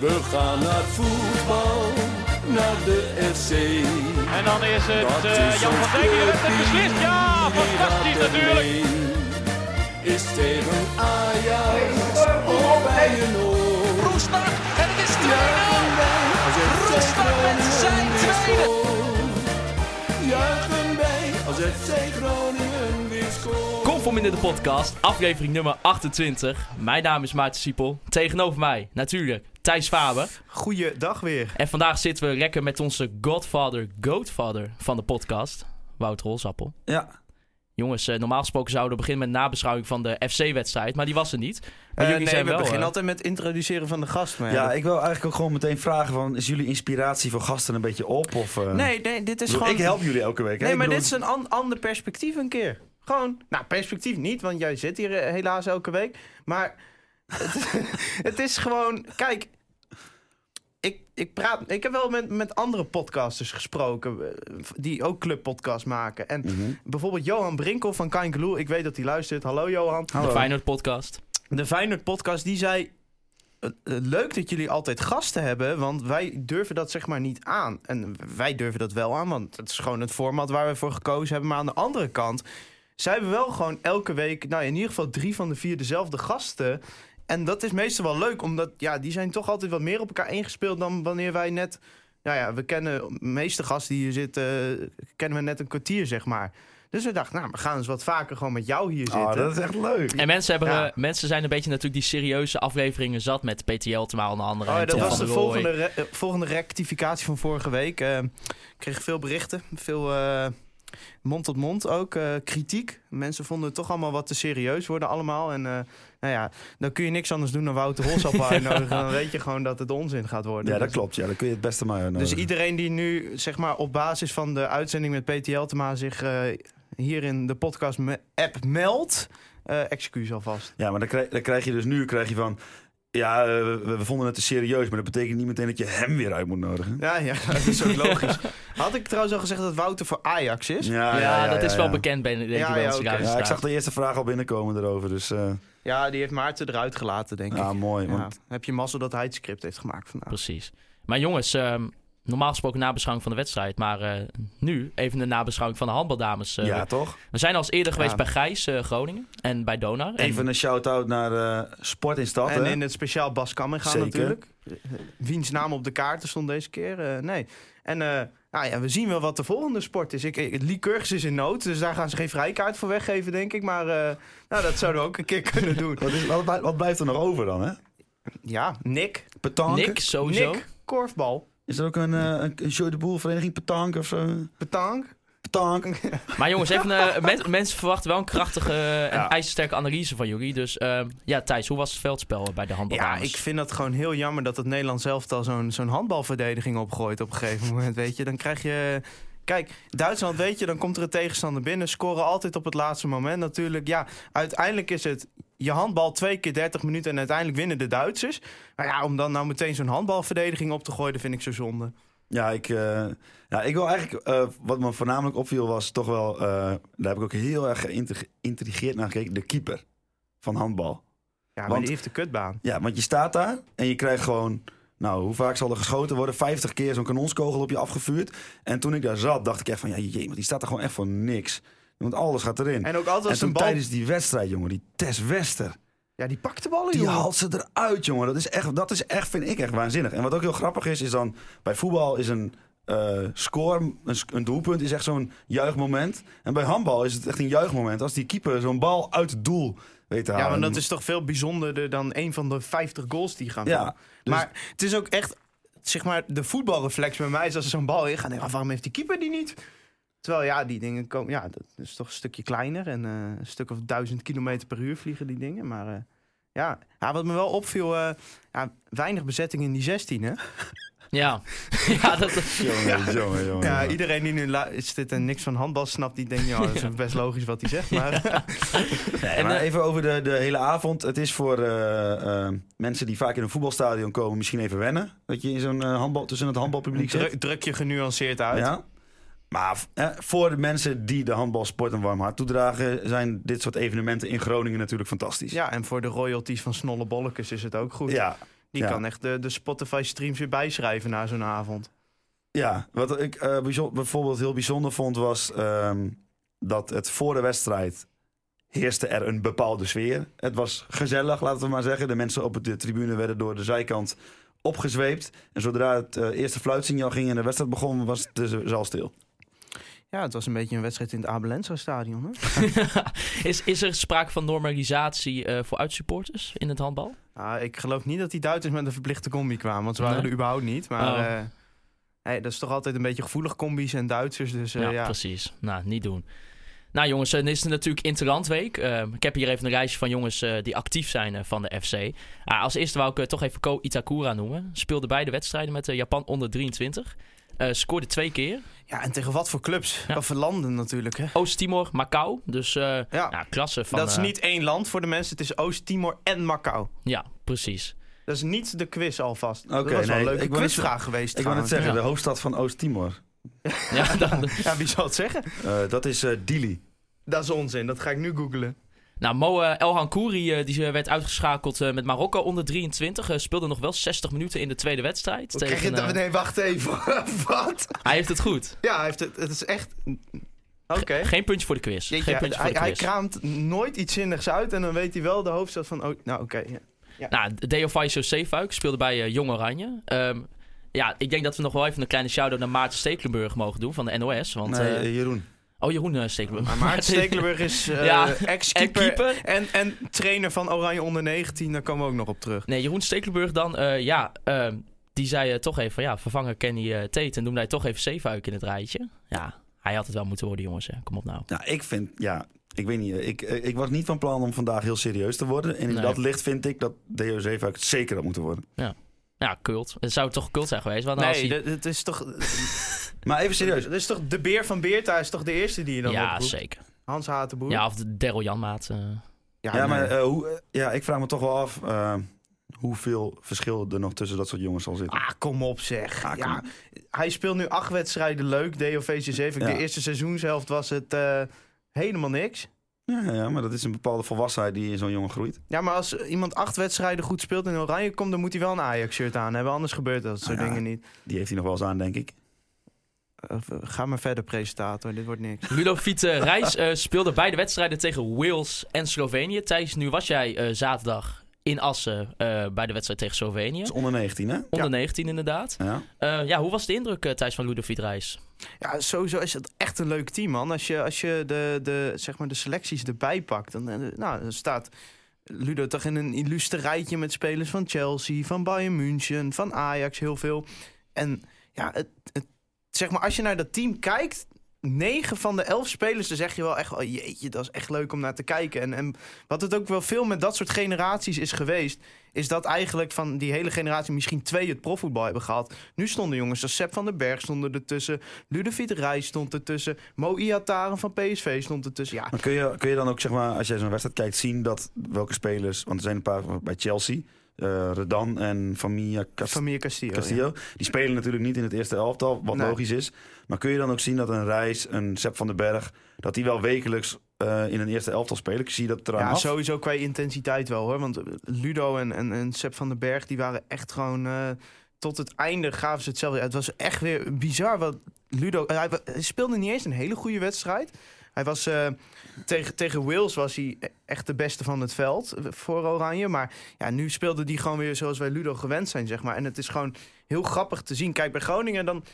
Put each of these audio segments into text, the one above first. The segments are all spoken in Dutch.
We gaan naar voetbal, naar de FC. En dan is het Dat eh, is Jan van Dijk die heeft het beslist. Ja, die fantastisch natuurlijk. Is tegen Ajax of bij een oor. Roestak en het is 2-0. Juichen wij als FC Roestak met zijn tweede. Juichen wij als FC Groningen weer scoort. Conform in de podcast, aflevering nummer 28. Mijn naam is Maarten Siepel. Tegenover mij, natuurlijk, Thijs Faber. Goeiedag weer. En vandaag zitten we lekker met onze godfather, goatfather van de podcast, Wouter Rolsappel. Ja, Jongens, eh, normaal gesproken zouden we beginnen met een nabeschouwing van de FC-wedstrijd, maar die was er niet. Maar Eh, jullie nee, zijn we wel... beginnen eh, altijd met introduceren van de gast. Maar ja, ik wil eigenlijk ook gewoon meteen vragen van... is jullie inspiratie voor gasten een beetje op? Of, eh, nee, nee, dit is bedoel, gewoon... Ik help jullie elke week. hè? Nee, maar bedoel, dit is een an- ander perspectief een keer. Gewoon, nou, perspectief niet, want jij zit hier helaas elke week. Maar het, het is gewoon, kijk, ik, ik, praat, ik heb wel met, met andere podcasters gesproken eh, die ook clubpodcasts maken. En Mhm. bijvoorbeeld Johan Brinkel van Kankeloe, ik weet dat hij luistert. Hallo Johan. de Feyenoord podcast. De Feyenoord podcast die zei... eh, eh, Leuk dat jullie altijd gasten hebben, want wij durven dat zeg maar niet aan. En wij durven dat wel aan, want het is gewoon het format waar we voor gekozen hebben. Maar aan de andere kant zijn we wel gewoon elke week, nou in ieder geval drie van de vier dezelfde gasten. En dat is meestal wel leuk, omdat ja, die zijn toch altijd wat meer op elkaar ingespeeld dan wanneer wij net... Nou ja, we kennen de meeste gasten die hier zitten, eh, kennen we net een kwartier zeg maar. Dus we dachten, nou, we gaan eens wat vaker gewoon met jou hier zitten. Oh, dat is echt leuk. En mensen, hebben, Ja. eh, mensen zijn een beetje natuurlijk die serieuze afleveringen zat met Peter Jeltema onder andere. Oh, ja, dat was de volgende, re- eh, volgende rectificatie van vorige week. Ik kreeg veel berichten, veel eh, mond tot mond ook, eh, kritiek. Mensen vonden het toch allemaal wat te serieus worden allemaal. En eh, nou ja, dan kun je niks anders doen dan Wouter Holsap uitnodigen. Dan weet je gewoon dat het onzin gaat worden. Ja, dat Dus- klopt. Ja, dan kun je het beste maar Dus iedereen die nu, zeg maar, op basis van de uitzending met Peter Jeltema zich eh, hier in de podcast me- app meldt, excuus alvast. Ja, maar dan krijg, dan krijg je dus nu krijg je van... Ja, eh, we, we vonden het te serieus, maar dat betekent niet meteen dat je hem weer uit moet nodigen. Ja, ja, dat is ook logisch. Had ik trouwens al gezegd dat Wouter voor Ajax is? Ja, dat is wel bekend bij, denk ik, Ja, bij ik zag de eerste vraag al binnenkomen erover, dus eh, Ja, die heeft Maarten eruit gelaten, denk ja, ik. mooi. Ja. Want, Heb je mazzel dat hij het script heeft gemaakt vandaag. Precies. Maar jongens, ehm, normaal gesproken nabeschouwing van de wedstrijd. Maar eh, nu even de nabeschouwing van de handbaldames. Eh, ja, toch? We zijn al eens eerder Ja. geweest bij Gijs eh, Groningen en bij Donar. En- Even een shout-out naar eh, Sport in Stad. En hè? in het speciaal Bas Kamminga Zeker. natuurlijk. Wiens naam op de kaarten stond deze keer? Eh, nee. En eh, nou ja, we zien wel wat de volgende sport is. Ik, ik, Lycurgus is in nood, dus daar gaan ze geen vrijkaart voor weggeven, denk ik. Maar eh, nou, dat zouden we ook een keer kunnen doen. Wat, is, wat, wat blijft er nog over dan, hè? Ja, Nick. Petanque? Nick, sowieso. Nick, korfbal. Is er ook een, eh, een, Jeu de Boel vereniging Petanque of zo? Petanque. Petanque. Maar jongens, even, eh, men- mensen verwachten wel een krachtige en Ja. ijzersterke analyse van jullie. Dus ehm, ja, Thijs, hoe was het veldspel bij de Ja, handbaldames? ik vind dat gewoon heel jammer dat het Nederland zelf al zo'n zo'n handbalverdediging opgooit op een gegeven moment. Weet je, dan krijg je. Kijk, Duitsland, weet je, dan komt er een tegenstander binnen. Scoren altijd op het laatste moment natuurlijk. Ja, uiteindelijk is het je handbal twee keer 30 minuten en uiteindelijk winnen de Duitsers. Maar ja, om dan nou meteen zo'n handbalverdediging op te gooien, dat vind ik zo zonde. Ja, ik, eh, ja, ik wil eigenlijk... eh, wat me voornamelijk opviel was toch wel... eh, daar heb ik ook heel erg geïntrig- geïntrigeerd naar gekeken. De keeper van handbal. Ja, maar Want- die heeft de kutbaan. Ja, want je staat daar en je krijgt gewoon... Nou, hoe vaak zal er geschoten worden? 50 keer zo'n kanonskogel op je afgevuurd. En toen ik daar zat, dacht ik echt van... Ja, jee, maar die staat er gewoon echt voor niks. Want alles gaat erin. En ook altijd En als toen een bal... tijdens die wedstrijd, jongen, die Tess Wester... Ja, die pakt de ballen, Die jongen. haalt ze eruit, jongen. Dat is echt, dat is echt, vind ik echt waanzinnig. En wat ook heel grappig is, is dan bij voetbal is een eh, score, een, een doelpunt is echt zo'n juichmoment. En bij handbal is het echt een juichmoment als die keeper zo'n bal uit het doel weet te Ja, halen. want dat is toch veel bijzonderder dan een van de 50 goals die gaan Ja, dus- Maar het is ook echt, zeg maar, de voetbalreflex bij mij is als er zo'n bal in gaat. waarom heeft die keeper die niet? Terwijl ja, die dingen komen, ja, dat is toch een stukje kleiner en eh, een stuk of duizend kilometer per uur vliegen die dingen. Maar eh, ja. ja, wat me wel opviel, eh, ja, weinig bezetting in die 16, hè? Ja, ja dat, Jongen, jongen, jongen. Ja, iedereen die nu lu- zit en niks van handbal snapt, die denkt, ja, dat is best logisch wat hij zegt. Maar Nee, En, maar even over de, de hele avond. Het is voor mensen die vaak in een voetbalstadion komen misschien even wennen. Dat je in zo'n eh, handbal, tussen het handbalpubliek zit. druk, druk je genuanceerd uit. Ja. Maar eh, voor de mensen die de handbalsport een warm hart toedragen, zijn dit soort evenementen in Groningen natuurlijk fantastisch. Ja, en voor de royalties van Snolle Bollekes is het ook goed. Ja, Die Ja. kan echt de, de Spotify-streams weer bijschrijven na zo'n avond. Ja, wat ik eh, bijvoorbeeld heel bijzonder vond was ehm, dat het voor de wedstrijd heerste er een bepaalde sfeer. Het was gezellig, laten we maar zeggen. De mensen op de tribune werden door de zijkant opgezweept. En zodra het eh, eerste fluitsignaal ging en de wedstrijd begon, was de zaal stil. Ja, het was een beetje een wedstrijd in het Abelensa stadion. Hè? is, is er sprake van normalisatie eh, voor uitsupporters in het handbal? Ah, ik geloof niet dat die Duitsers met een verplichte combi kwamen, want ze waren Nee? er überhaupt niet. Maar Oh. eh, hey, dat is toch altijd een beetje gevoelig combi's en Duitsers. Dus eh, ja, ja, precies. Nou, niet doen. Nou jongens, dan is het natuurlijk Interlandweek. Uh, ik heb hier even een lijstje van jongens die actief zijn van de FC. Ah, als eerste wou ik toch even Ko Itakura noemen. Speelde beide wedstrijden met Japan onder 23. Eh, scoorde twee keer. Ja, en tegen wat voor clubs? Ja. Of landen natuurlijk. Hè? Oost-Timor, Macau. Dus eh, Ja, ja, klasse van... dat is eh, niet één land voor de mensen. Het is Oost-Timor en Macau. Ja, precies. Dat is niet de quiz alvast. Oké, dat was wel nee, een leuke ik quizvraag geweest. Ik wou net trouwens. zeggen, Ja. de hoofdstad van Oost-Timor. Ja, dan, Ja, wie zal het zeggen? Eh, dat is eh, Dili. Dat is onzin. Dat ga ik nu googlen. Nou, Mo eh, El Hankouri eh, die eh, werd uitgeschakeld met Marokko onder 23. eh, speelde nog wel 60 minuten in de tweede wedstrijd. Hoe krijg je tegen, dat? Nee, wacht even. wat? hij heeft het goed. Ja, hij heeft het, het is echt... Oké. Geen puntje voor de quiz. Jeetje, Geen puntje voor hij, de hij quiz. kraamt nooit iets zinnigs uit en dan weet hij wel de hoofdstad van... Oh, nou, oké. ja. Nou, Deo Faiso Zeefuik speelde bij Jong Oranje. Ehm, ja, ik denk dat we nog wel even een kleine shout-out naar Maarten Stekelenburg mogen doen van de NOS. Want, nee, Jeroen. Oh, Jeroen eh, Stekelenburg. Maar Maarten Stekelenburg is eh, Ja, ex-keeper en keeper. en, en trainer van Oranje onder 19. Daar komen we ook nog op terug. Nee, Jeroen Stekelenburg dan, eh, ja, ehm, die zei toch even van ja, vervangen Kenny eh Tate en doen wij toch even Zeefuik in het rijtje. Ja, hij had het wel moeten worden, jongens. Hè. Kom op nou. Nou, ik vind, ja, ik weet niet. Ik, ik was niet van plan om vandaag heel serieus te worden. En in Nee. dat licht vind ik dat Deo Zeefuik zeker had moeten worden. Ja, kult. Het zou toch kult zijn geweest? Want als Nee, hij... dat- het is toch... Maar even serieus. Dat is toch de beer van Beerta is toch de eerste die je dan Ja, oproept? zeker. Hans Hatenboer. Ja, of de Daryl Janmaat. eh. Ja, maar eh, hoe, eh, ja, ik vraag me toch wel af eh, hoeveel verschil er nog tussen dat soort jongens zal zitten. Ah, kom op zeg. Ah, kom ja, hij speelt nu acht wedstrijden leuk. DOVC 7. Ja. De eerste seizoenshelft was het eh, helemaal niks. Ja, ja, maar dat is een bepaalde volwassenheid die in zo'n jongen groeit. Ja, maar als iemand acht wedstrijden goed speelt en in oranje komt... dan moet hij wel een Ajax-shirt aan hebben. Anders gebeurt dat soort Ah, ja. dingen niet. Die heeft hij nog wel eens aan, denk ik. Eh, ga maar verder, presentator. Dit wordt niks. Ludovic Reis eh, speelde beide wedstrijden tegen Wales en Slovenië. Thijs, nu was jij eh, zaterdag in Assen eh, bij de wedstrijd tegen Slovenië. Dat is onder 19, hè? Onder 19 inderdaad. Ja. Eh, ja, hoe was de indruk, Thijs, van Ludovic Reis? Ja, sowieso is het echt een leuk team, man. Als je, als je de, de, zeg maar de selecties erbij pakt, dan, nou, dan staat Ludo toch in een illustre rijtje met spelers van Chelsea, van Bayern München, van Ajax, heel veel. En ja, het, het, zeg maar, als je naar dat team kijkt, negen van de elf spelers, dan zeg je wel echt, oh jeetje, dat is echt leuk om naar te kijken. En, en wat het ook wel veel met dat soort generaties is geweest, is dat eigenlijk van die hele generatie misschien twee het profvoetbal hebben gehad. Nu stonden jongens als van den Berg stonden ertussen, Ludovic Reis stond ertussen, Mo Iataren van PSV stond ertussen. Ja, kun je, kun je dan ook, zeg maar, als jij zo'n wedstrijd kijkt, zien dat welke spelers... Want er zijn een paar bij Chelsea, eh, Redan en Familia Cast- Familie Castillo. ja. Castillo. Die spelen natuurlijk niet in het eerste elftal, wat Nee. logisch is. Maar kun je dan ook zien dat een Reis, een Sepp van den Berg... dat die wel wekelijks eh, in een eerste elftal spelen? Ik zie dat eraan Ja, af. sowieso qua intensiteit wel hoor. Want Ludo en, en, en Sepp van den Berg, die waren echt gewoon... eh, tot het einde gaven ze hetzelfde. Het was echt weer bizar wat Ludo... Hij speelde niet eens een hele goede wedstrijd. Hij was eh, tegen, tegen Wales was hij echt de beste van het veld eh, voor Oranje. Maar ja, nu speelde hij gewoon weer zoals wij Ludo gewend zijn, zeg maar. En het is gewoon heel grappig te zien. Kijk, bij Groningen dan,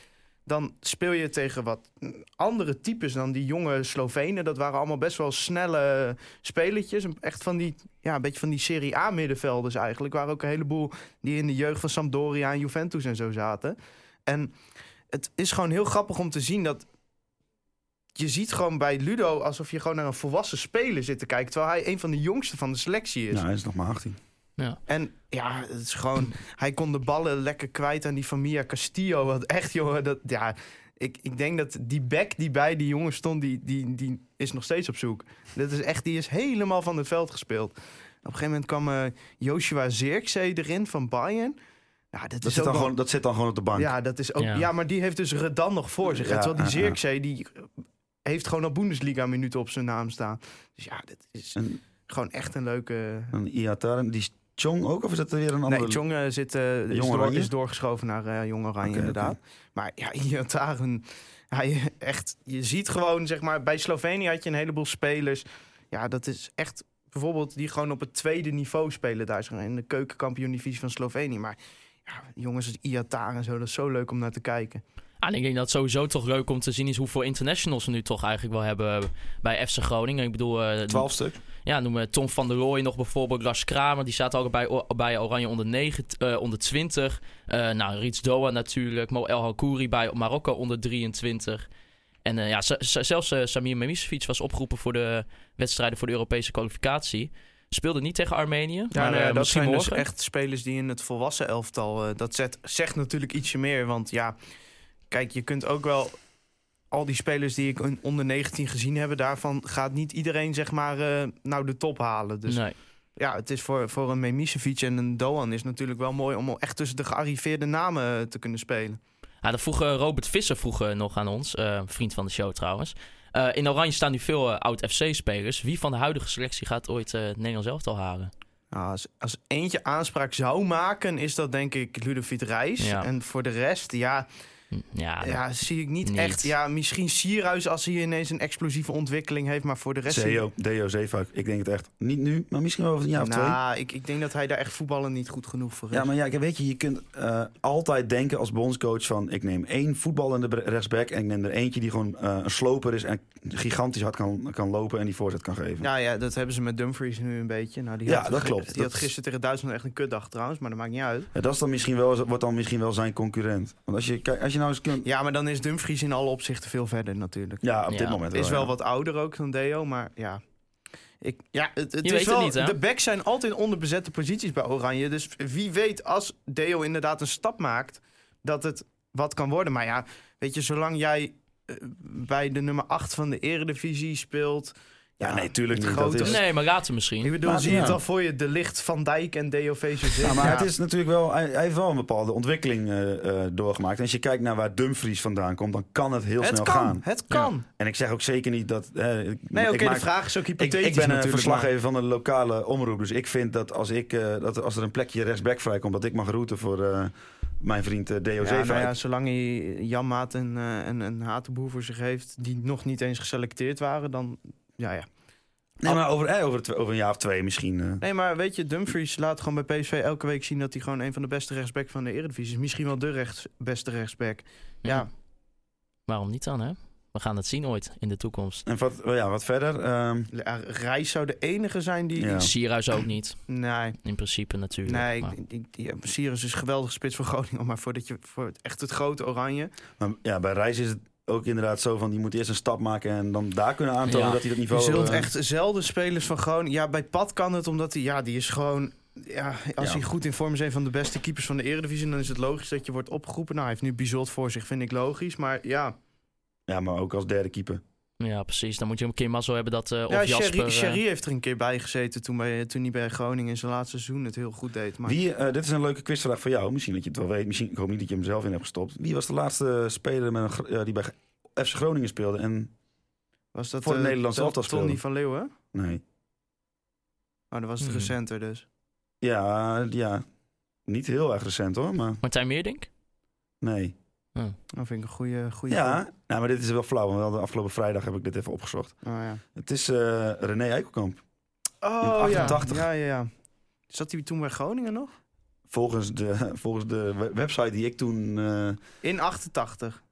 dan speel je tegen wat andere types dan die jonge Slovenen. Dat waren allemaal best wel snelle spelertjes. Echt van die, ja, een beetje van die Serie A middenvelders eigenlijk. Waren ook een heleboel die in de jeugd van Sampdoria en Juventus en zo zaten. En het is gewoon heel grappig om te zien dat je ziet gewoon bij Ludo alsof je gewoon naar een volwassen speler zit te kijken. Terwijl hij een van de jongste van de selectie is. Nou, hij is nog maar 18. En ja, het is gewoon. Hij kon de ballen lekker kwijt aan die Familia Castillo. Wat echt, jongen. Dat, ja, ik, ik denk dat die back die bij die jongen stond, die, die, die is nog steeds op zoek. Dat is echt, die is helemaal van het veld gespeeld. Op een gegeven moment kwam eh, Joshua Zirkzee erin van Bayern. Ja, dat, Dat is zit, ook dan wel- gewoon, dat zit dan gewoon op de bank. ja, dat is ook. Ja. Ja. maar die heeft dus Redan nog voor zich. Ja, terwijl die ja, ja. Zirkzee, die heeft gewoon al Bundesliga minuten op zijn naam staan. Dus ja, dit is En gewoon echt een leuke. een Iataren, die Chong ook? Of is dat weer een andere? Nee, Chong eh, zit, eh, is, door- is doorgeschoven naar eh Jong Oranje, inderdaad. Maar ja, Iataren, hij echt, je ziet gewoon, zeg maar, bij Slovenië had je een heleboel spelers. Ja, dat is echt bijvoorbeeld die gewoon op het tweede niveau spelen daar in de keukenkampioen-divisie van Slovenië. Maar ja, jongens als Iataren en zo, dat is zo leuk om naar te kijken. Ah, en ik denk dat het sowieso toch leuk om te zien is hoeveel internationals we nu toch eigenlijk wel hebben bij FC Groningen. Ik bedoel, eh, 12 stuk. ja, noemen we Tom van der Rooij nog bijvoorbeeld, Lars Kramer, die staat ook bij, bij Oranje onder, 9, eh, onder 20. Eh, nou, Rits Doa natuurlijk, Mo El Hakouri bij Marokko onder 23. En eh, ja, zelfs eh, Samir Memisevic was opgeroepen voor de wedstrijden voor de Europese kwalificatie. Speelde niet tegen Armenië, Ja, maar nou ja, eh, dat zijn morgen. dus echt spelers die in het volwassen elftal... eh, dat zet, zegt natuurlijk ietsje meer, want ja... Kijk, je kunt ook wel... Al die spelers die ik onder 19 gezien heb, daarvan gaat niet iedereen zeg maar eh, nou de top halen. Dus nee. ja, het is voor, voor een Memisevic en een Doan is natuurlijk wel mooi om echt tussen de gearriveerde namen eh, te kunnen spelen. Ja, dat vroeg Robert Visser vroeg nog aan ons, eh, vriend van de show trouwens. In Oranje staan nu veel oud-FC-spelers. Wie van de huidige selectie gaat ooit het Nederlands elftal halen? Nou, als, als eentje aanspraak zou maken, is dat denk ik Ludovic Reis. Ja. En voor de rest, ja, Ja, ja, zie ik niet, niet. echt. Ja, misschien Sierhuis als hij ineens een explosieve ontwikkeling heeft, maar voor de rest... ik- Deo, Deo Zeefuik. Ik denk het echt. Niet nu, maar misschien wel over een jaar of twee. nou, ik, ik denk dat hij daar echt voetballen niet goed genoeg voor is. Ja, maar ja, weet je, je kunt eh, altijd denken als bondscoach van... ik neem één voetballende rechtsback en ik neem er eentje die gewoon eh, een sloper is... en gigantisch hard kan, kan lopen en die voorzet kan geven. Ja, ja, dat hebben ze met Dumfries nu een beetje. Nou, die Ja, had, dat klopt. Die Dat had is- gisteren tegen Duitsland echt een kutdag trouwens, maar dat maakt niet uit. Ja, dat is dan misschien wel, wordt dan misschien wel zijn concurrent. Want als je, kijk, als je nou eens kunt... Ja, maar dan is Dumfries in alle opzichten veel verder natuurlijk. Ja, op Ja, dit moment Is wel ja. wat ouder ook dan Deo, maar ja. Ik, ja, het, het Je is weet het wel, niet, hè? de backs zijn altijd onderbezette posities bij Oranje. Dus wie weet als Deo inderdaad een stap maakt, dat het wat kan worden. Maar ja, weet je, zolang jij eh, bij de nummer 8 van de eredivisie speelt... Ja, nee, tuurlijk grote- Dat is, Nee, maar later misschien. Ik bedoel, Maar, zie je het al voor je, de licht Van Dijk en Deo VCZ. ja, maar het is natuurlijk wel, hij, hij heeft wel een bepaalde ontwikkeling eh, eh, doorgemaakt. En als je kijkt naar waar Dumfries vandaan komt, dan kan het heel het snel kan, gaan. het kan. En ik zeg ook zeker niet dat... eh, ik- Nee, oké, ik de vraag is ook hypothetisch ik ben een verslaggever van een lokale omroep. Dus ik vind dat als, ik, eh, dat als er een plekje rechtsback vrijkomt... dat ik mag routen voor eh, mijn vriend Deo Ja, Zeefuik. nou ja, zolang hij Jan Maat en, eh, en, en Hatenboer voor zich heeft... die nog niet eens geselecteerd waren, dan... Ja, ja. Nee, maar over, eh, over, over een jaar of twee misschien. eh. Nee, maar weet je, Dumfries laat gewoon bij PSV elke week zien... dat hij gewoon een van de beste rechtsback van de Eredivisie is. Misschien wel de rechts, beste rechtsback. Ja, Waarom niet dan, hè? We gaan het zien ooit in de toekomst. En wat, oh ja, wat verder? ehm, ja, Reis zou de enige zijn die... Ja. Sierhuis ook niet, Nee, in principe natuurlijk. nee maar- ik- Sirius is een geweldige spits voor Groningen... maar voordat je, voor het, echt het grote oranje... maar ja, bij Reis is het ook inderdaad zo van... die moet eerst een stap maken en dan daar kunnen aantonen Ja. dat hij dat Je niveau... zult eh, echt zelden spelers van Groningen... Ja, bij Pat kan het, omdat hij... Ja, die is gewoon... Ja, als Ja. hij goed in vorm is, een van de beste keepers van de Eredivisie... dan is het logisch dat je wordt opgeroepen. Nou, hij heeft nu Bizot voor zich, vind ik logisch. Maar ja, Ja, maar ook als derde keeper. Ja, precies. Dan moet je een keer mazzel hebben dat... eh of ja Jasper... Sherry, eh, Sherry heeft er een keer bij gezeten... toen, bij, toen hij bij Groningen in zijn laatste seizoen het heel goed deed. Maar Wie, eh, dit is een leuke quizvraag voor jou. Misschien dat je het wel weet. Misschien, ik hoop niet dat je hem zelf in hebt gestopt. Wie was de laatste speler met een, die bij FC Groningen speelde? En was dat voor het eh, Nederlands Ton- elftal Tony speelde. van Leeuwen? nee. Oh, dat was het Hmm. recenter dus. Ja, ja, niet heel erg recent hoor, maar Martijn Meerdink? nee. Dat vind ik een goede... goede Ja, nou, maar dit is wel flauw. Want de afgelopen vrijdag heb ik dit even opgezocht. Oh, ja. Het is eh, René Eikelkamp. Oh, In ja. 88. Ja, ja, ja. Zat hij toen bij Groningen nog? Volgens de, volgens de we- website die ik toen... eh, In 88.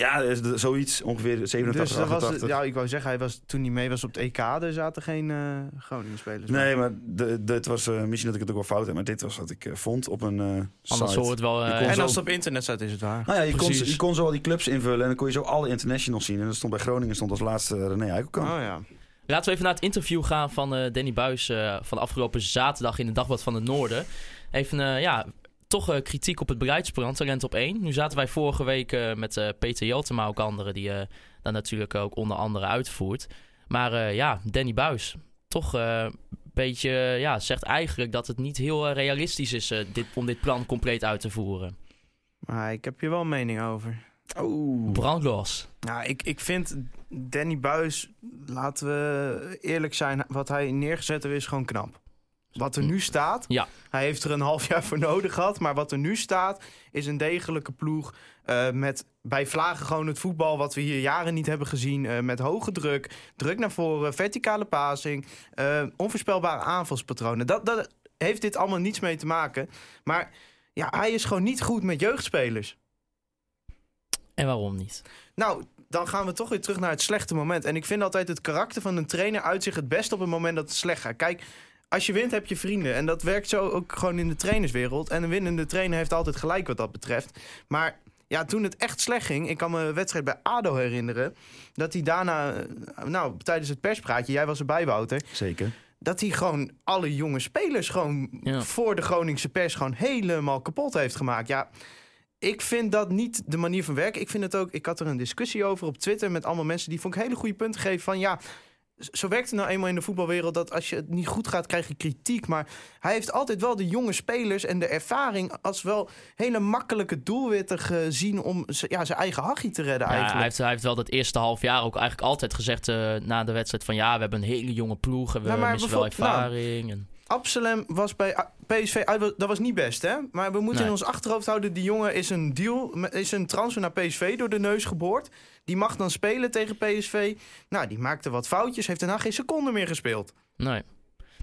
Ja, is de- zoiets ongeveer 87, Dus dat was, 88. ja, ik wou zeggen, hij was, toen hij mee was op het EK, er zaten geen eh Groningen spelers. Nee, maar de, dit was eh, misschien dat ik het ook wel fout heb, maar dit was wat ik eh, vond op een eh Anders site. hoort het wel... eh, En zo- als het op internet staat, is het waar. Nou ja, je kon, je kon zo al die clubs invullen en dan kon je zo alle internationals zien. En er stond bij Groningen stond als laatste René Eikelkamp. Oh ja. Laten we even naar het interview gaan van eh, Danny Buis eh, van afgelopen zaterdag in het Dagblad van het Noorden. Even, eh, ja, toch eh, kritiek op het beleidsplan Talent op 1. Nu zaten wij vorige week eh, met eh, Peter Jeltema, ook anderen, die eh daar natuurlijk ook onder andere uitvoert. Maar eh, ja, Danny Buis, toch eh, een beetje, ja, zegt eigenlijk dat het niet heel realistisch is eh, dit, om dit plan compleet uit te voeren. Maar ik heb hier wel een mening over. Oeh. Brandlos. Nou, ik, ik vind Danny Buis, laten we eerlijk zijn, wat hij neergezet heeft, is gewoon knap. Wat er nu staat. Ja. Hij heeft er een half jaar voor nodig gehad. Maar wat er nu staat, is een degelijke ploeg. eh, met bij Vlagen gewoon het voetbal wat we hier jaren niet hebben gezien. eh, met hoge druk, druk naar voren, verticale passing. eh, onvoorspelbare aanvalspatronen. Dat, dat heeft dit allemaal niets mee te maken. Maar ja, hij is gewoon niet goed met jeugdspelers. En waarom niet? Nou, dan gaan we toch weer terug naar het slechte moment. En ik vind altijd het karakter van een trainer uit zich het best op het moment dat het slecht gaat. Kijk, als je wint heb je vrienden. En dat werkt zo ook gewoon in de trainerswereld. En een winnende trainer heeft altijd gelijk wat dat betreft. Maar ja, toen het echt slecht ging... Ik kan me een wedstrijd bij ADO herinneren... dat hij daarna, eh, nou, tijdens het perspraatje... Jij was erbij, Wouter Zeker. dat hij gewoon alle jonge spelers gewoon Ja. voor de Groningse pers gewoon helemaal kapot heeft gemaakt. Ja, ik vind dat niet de manier van werken. Ik vind het ook, ik had er een discussie over op Twitter met allemaal mensen die vond ik hele goede punten geven van ja. Zo werkt het nou eenmaal in de voetbalwereld dat als je het niet goed gaat, krijg je kritiek. Maar hij heeft altijd wel de jonge spelers en de ervaring als wel hele makkelijke doelwitten gezien om ja, zijn eigen hachie te redden Ja, eigenlijk. hij, heeft, hij heeft wel dat eerste half jaar ook eigenlijk altijd gezegd eh, na de wedstrijd van ja, we hebben een hele jonge ploeg en we Nou, maar missen wel nou, ervaring. en, Absalem was bij PSV uit. Dat was niet best, hè? Maar we moeten Nee. in ons achterhoofd houden... die jongen is een deal, is een transfer naar PSV door de neus geboord. Die mag dan spelen tegen PSV. Nou, die maakte wat foutjes. Heeft daarna geen seconde meer gespeeld. nee.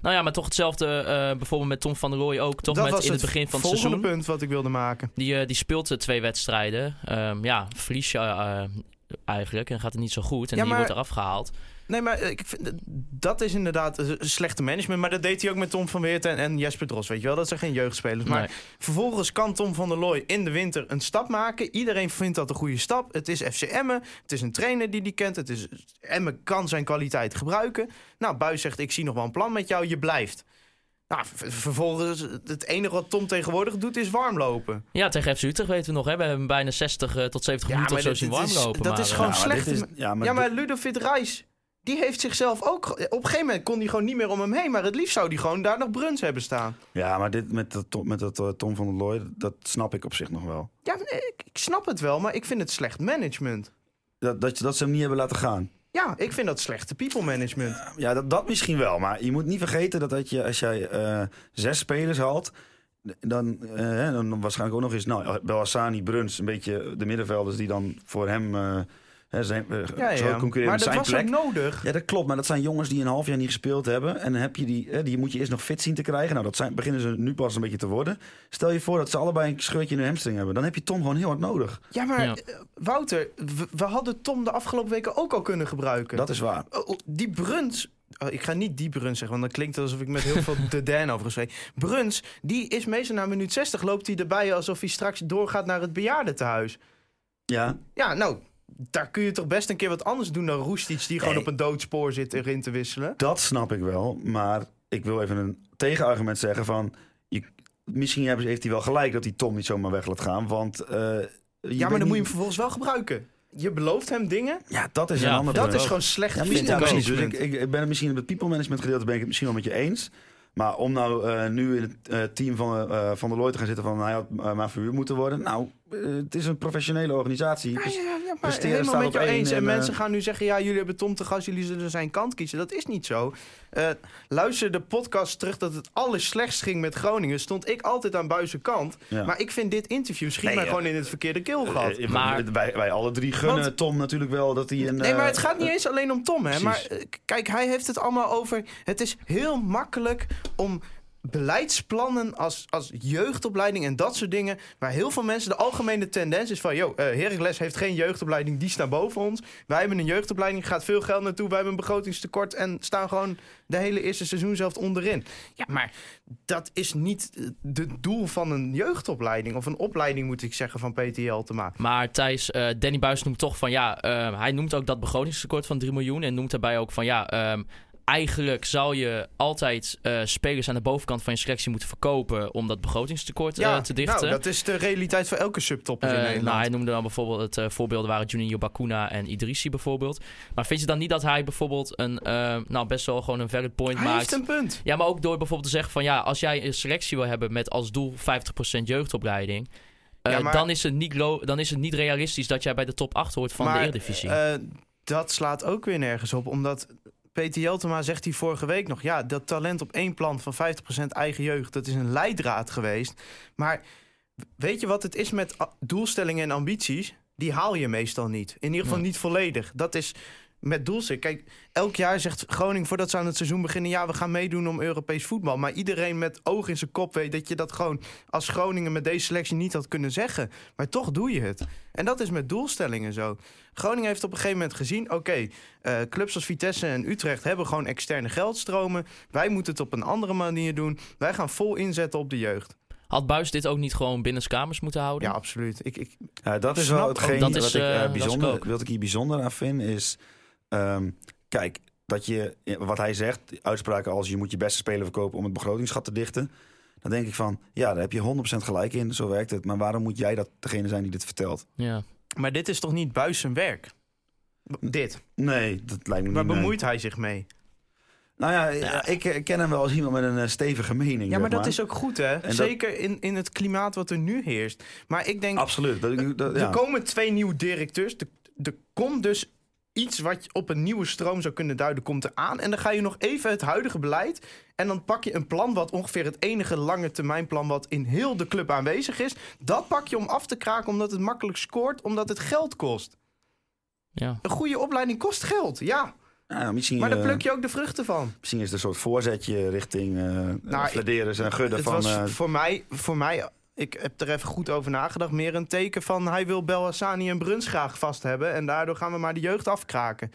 Nou ja, maar toch hetzelfde eh, bijvoorbeeld met Tom van der Rooij ook. Toch dat met was in het begin van het volgende seizoen. punt wat ik wilde maken. Die, eh, die speelt eh, twee wedstrijden. Ehm, ja, verlies je eigenlijk en gaat het niet zo goed. En Ja, die maar- wordt eraf gehaald. Nee, maar ik vind, dat is inderdaad slechte management. Maar dat deed hij ook met Tom van Weert en, en Jesper Dros. Weet je wel, dat zijn geen jeugdspelers. Maar Nee. vervolgens kan Tom van der Looy in de winter een stap maken. Iedereen vindt dat een goede stap. Het is FC Emmen. Het is een trainer die die kent. Het is, Emmen kan zijn kwaliteit gebruiken. Nou, Buis zegt, ik zie nog wel een plan met jou. Je blijft. Nou, ver- vervolgens, het enige wat Tom tegenwoordig doet, is warmlopen. Ja, tegen FC Utrecht weten we nog. Hè? We hebben bijna 60 eh, tot 70 Ja, minuten of zo zien warmlopen. dat maar, is eh, gewoon Ja, slechte- is- ja, maar ja, maar Ludovic Reis, die heeft zichzelf ook... Op een gegeven moment kon hij gewoon niet meer om hem heen. Maar het liefst zou hij gewoon daar nog Bruns hebben staan. Ja, maar dit met dat, met dat eh, Tom van der Looy, dat snap ik op zich nog wel. Ja, nee, ik, ik snap het wel, maar ik vind het slecht management. Dat, dat, dat ze hem niet hebben laten gaan. Ja, ik vind dat slechte people management. Ja, dat, dat misschien wel. Maar je moet niet vergeten dat, dat je, als jij eh, zes spelers haalt... Dan, eh, dan waarschijnlijk ook nog eens... Nou, Belhassani, Bruns, een beetje de middenvelders die dan voor hem... hè, zijn, eh, Ja, zo ja. concurreren Maar dat zijn was plek. ook nodig. Ja, dat klopt. Maar dat zijn jongens die een half jaar niet gespeeld hebben. En dan heb je die, hè, die moet je eerst nog fit zien te krijgen. Nou, dat zijn, beginnen ze nu pas een beetje te worden. Stel je voor dat ze allebei een scheurtje in hun hamstring hebben. Dan heb je Tom gewoon heel hard nodig. Ja, maar Ja. eh, Wouter, we, we hadden Tom de afgelopen weken ook al kunnen gebruiken. Dat is waar. Oh, oh, die Bruns... oh, ik ga niet die Bruns zeggen, want dan klinkt het alsof ik met heel veel de Dan over geschreven. Bruns, die is meestal na minuut 60 loopt hij erbij alsof hij straks doorgaat naar het bejaardentehuis. Ja, Ja, nou, daar kun je toch best een keer wat anders doen dan Roestic... die gewoon Nee. op een doodspoor zit erin te wisselen. dat snap ik wel. Maar ik wil even een tegenargument zeggen van... Je, misschien hebben ze- heeft hij wel gelijk dat hij Tom niet zomaar weg laat gaan. Want... eh, je Ja, maar dan moet je hem vervolgens wel gebruiken. Je belooft hem dingen. Ja, dat is Ja, een ander Dat punt. is gewoon slecht Ja, misschien, ja, precies. Dus ik, ik, ik ben het misschien in het people management gedeelte ben ik het misschien wel met je eens. Maar om nou eh, nu in het eh, team van, eh van de Looy te gaan zitten van hij had maar verhuurd moeten worden. Nou, eh, het is een professionele organisatie. Ja, Dus- ja, ja, maar presteren helemaal staat met op jou één eens. En, en, mensen eh, gaan nu zeggen, ja, jullie hebben Tom te gast, jullie zullen zijn kant kiezen. Dat is niet zo. Eh, luister de podcast terug dat het allerslechtst ging met Groningen. Stond ik altijd aan Buizen kant. Ja. Maar ik vind dit interview schiet Nee, mij gewoon in het verkeerde keelgat. Eh, Maar- wij, wij alle drie gunnen Want- Tom natuurlijk wel dat hij een... Nee, maar het eh, gaat niet eens alleen om Tom, hè. precies. Maar eh, kijk, hij heeft het allemaal over... Het is heel makkelijk om beleidsplannen als, als jeugdopleiding en dat soort dingen... waar heel veel mensen de algemene tendens is van... joh, eh Heracles heeft geen jeugdopleiding, die staan boven ons. Wij hebben een jeugdopleiding, gaat veel geld naartoe. Wij hebben een begrotingstekort en staan gewoon de hele eerste seizoen zelf onderin. Ja, maar dat is niet het doel van een jeugdopleiding... of een opleiding, moet ik zeggen, van PTL te maken. Maar Thijs, eh, Danny Buis noemt toch van ja, eh, hij noemt ook dat begrotingstekort van 3 miljoen. En noemt daarbij ook van ja, ehm, eigenlijk zou je altijd eh, spelers aan de bovenkant van je selectie moeten verkopen om dat begrotingstekort eh, te dichten. nou, dat is de realiteit voor elke subtopper in Eh, Nederland. nou, hij noemde dan bijvoorbeeld het voorbeelden waren Juninho Bakuna en Idrissi bijvoorbeeld. Maar vind je dan niet dat hij bijvoorbeeld een, nou best wel gewoon een valid point hij maakt? heeft een punt. Ja, maar ook door bijvoorbeeld te zeggen van ja, als jij een selectie wil hebben met als doel 50% jeugdopleiding, Ja, maar- dan, is het niet dan is het niet realistisch dat jij bij de top 8 hoort van maar, de Eredivisie. dat slaat ook weer nergens op, omdat Peter Jeltema zegt hij vorige week nog... ja, dat talent op één plan van 50% eigen jeugd... dat is een leidraad geweest. Maar weet je wat het is met doelstellingen en ambities? Die haal je meestal niet. In ieder geval niet volledig. Dat is met doelstelling. Kijk, elk jaar zegt Groningen voordat ze aan het seizoen beginnen... ja, we gaan meedoen om Europees voetbal. Maar iedereen met oog in zijn kop weet dat je dat gewoon... als Groningen met deze selectie niet had kunnen zeggen. Maar toch doe je het. En dat is met doelstellingen zo. Groningen heeft op een gegeven moment gezien... oké, eh, clubs als Vitesse en Utrecht hebben gewoon externe geldstromen. Wij moeten het op een andere manier doen. Wij gaan vol inzetten op de jeugd. Had Buis dit ook niet gewoon binnenkamers moeten houden? Ja, absoluut. Ik, ik, Ja, dat is wel hetgeen Dat is, wat, ik, eh, eh, dat is bijzonder, wat ik hier bijzonder aan vind. Is, ehm, kijk, dat je, wat hij zegt, uitspraken als je moet je beste speler verkopen om het begrotingsgat te dichten. Dan denk ik van, ja, daar heb je 100% gelijk in, zo werkt het. Maar waarom moet jij dat degene zijn die dit vertelt? Ja. maar dit is toch niet Buis zijn werk? Dit. Nee, dat lijkt me Waar niet. nee. bemoeit hij zich mee? Nou ja, ik ken hem wel als iemand met een eh, stevige mening. Ja, maar dat is ook goed, hè? Zeker in, in het klimaat wat er nu heerst. Maar ik denk, Absoluut. Dat, dat, er komen twee nieuwe directeurs. Er, er komt dus iets wat je op een nieuwe stroom zou kunnen duiden, komt er aan. En dan ga je nog even het huidige beleid. En dan pak je een plan wat ongeveer het enige lange termijn plan wat in heel de club aanwezig is. Dat pak je om af te kraken omdat het makkelijk scoort, omdat het geld kost. ja. Een goede opleiding kost geld, ja. Ja, misschien, Maar daar eh, pluk je ook de vruchten van. misschien is het een soort voorzetje richting uh, Nou, en Gudde Het van... was eh, voor mij, voor mij, ik heb er even goed over nagedacht, meer een teken van hij wil Belhassani en Bruns graag vast hebben. En daardoor gaan we maar de jeugd afkraken.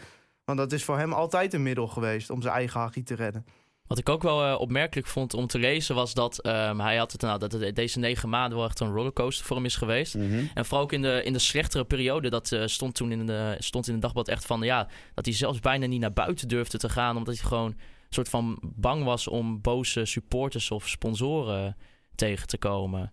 Want dat is voor hem altijd een middel geweest om zijn eigen hachie te redden. Wat ik ook wel eh, opmerkelijk vond om te lezen was dat ehm, hij had het, nou, dat het deze negen maanden wel echt een rollercoaster voor hem is geweest. mhm. En vooral ook in de, in de slechtere periode, dat eh, stond toen in de, stond in het dagblad echt van ja, dat hij zelfs bijna niet naar buiten durfde te gaan, omdat hij gewoon een soort van bang was om boze supporters of sponsoren tegen te komen.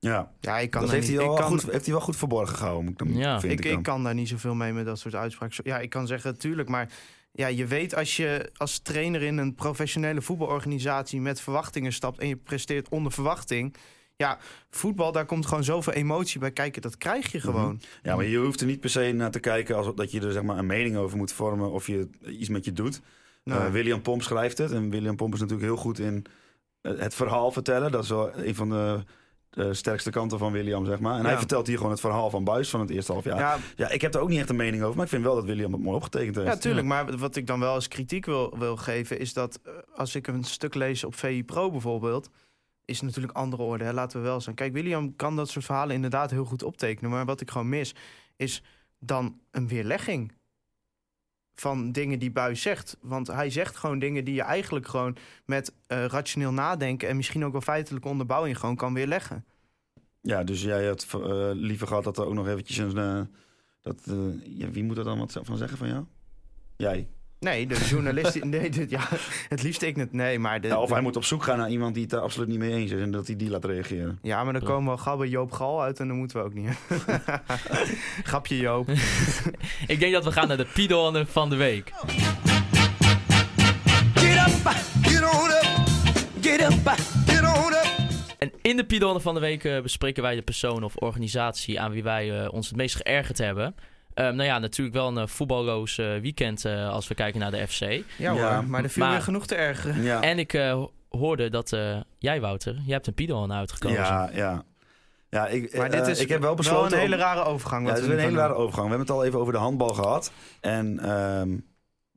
Ja, Ja, ik kan, dat heeft hij, wel ik kan, goed, heeft hij wel goed verborgen gehouden, moet ik dan, Ja. vind ik, ik, kan daar niet zoveel mee met dat soort uitspraken. Ja, ik kan zeggen, tuurlijk, maar ja, je weet als je als trainer in een professionele voetbalorganisatie met verwachtingen stapt en je presteert onder verwachting. Ja, voetbal, daar komt gewoon zoveel emotie bij kijken. Dat krijg je gewoon. Ja, maar je hoeft er niet per se naar te kijken als dat je er zeg maar, een mening over moet vormen of je iets met je doet. Nou, Eh, William Pomp schrijft het. En William Pomp is natuurlijk heel goed in het verhaal vertellen. Dat is wel een van de, de sterkste kanten van William, zeg maar. En hij vertelt hier gewoon het verhaal van Buis van het eerste half jaar. Ja. ja, ik heb er ook niet echt een mening over, maar ik vind wel dat William het mooi opgetekend heeft. Ja, tuurlijk. Maar wat ik dan wel als kritiek wil, wil geven... is dat eh, als ik een stuk lees op VI Pro bijvoorbeeld... is het natuurlijk andere orde, hè? laten we wel zijn. Kijk, William kan dat soort verhalen inderdaad heel goed optekenen. Maar wat ik gewoon mis, is dan een weerlegging... van dingen die Buis zegt. Want hij zegt gewoon dingen die je eigenlijk gewoon... met eh, rationeel nadenken... en misschien ook wel feitelijke onderbouwing gewoon kan weerleggen. Ja, dus jij had eh, liever gehad dat er ook nog eventjes een... eh, dat, ja, wie moet er dan wat van zeggen van jou? Jij. Nee, de journalist... nee, dit, ja, het liefst ik het. Nee, maar... De, Ja, of de- hij moet op zoek gaan naar iemand die het daar absoluut niet mee eens is en dat hij die laat reageren. Ja, maar dan Ja. komen we gauw bij Joop Gal uit en dan moeten we ook niet. Grapje Joop. Ik denk dat we gaan naar de Pidon van de week. Get up, get on up, get up, get on up. En in de Pidon van de week eh, bespreken wij de persoon of organisatie aan wie wij eh, ons het meest geërgerd hebben. Ehm, nou ja, natuurlijk wel een eh, voetballoos eh, weekend eh, als we kijken naar de FC. Ja, maar er viel maar- weer genoeg te ergeren. Ja, En ik eh, hoorde dat eh, jij, Wouter, jij hebt een Pidon uitgekozen. ja, ja. ja ik, Maar dit is ik heb wel besloten... een hele rare overgang. Ja, het is een hele rare overgang. We hebben het al even over de handbal gehad. En ehm,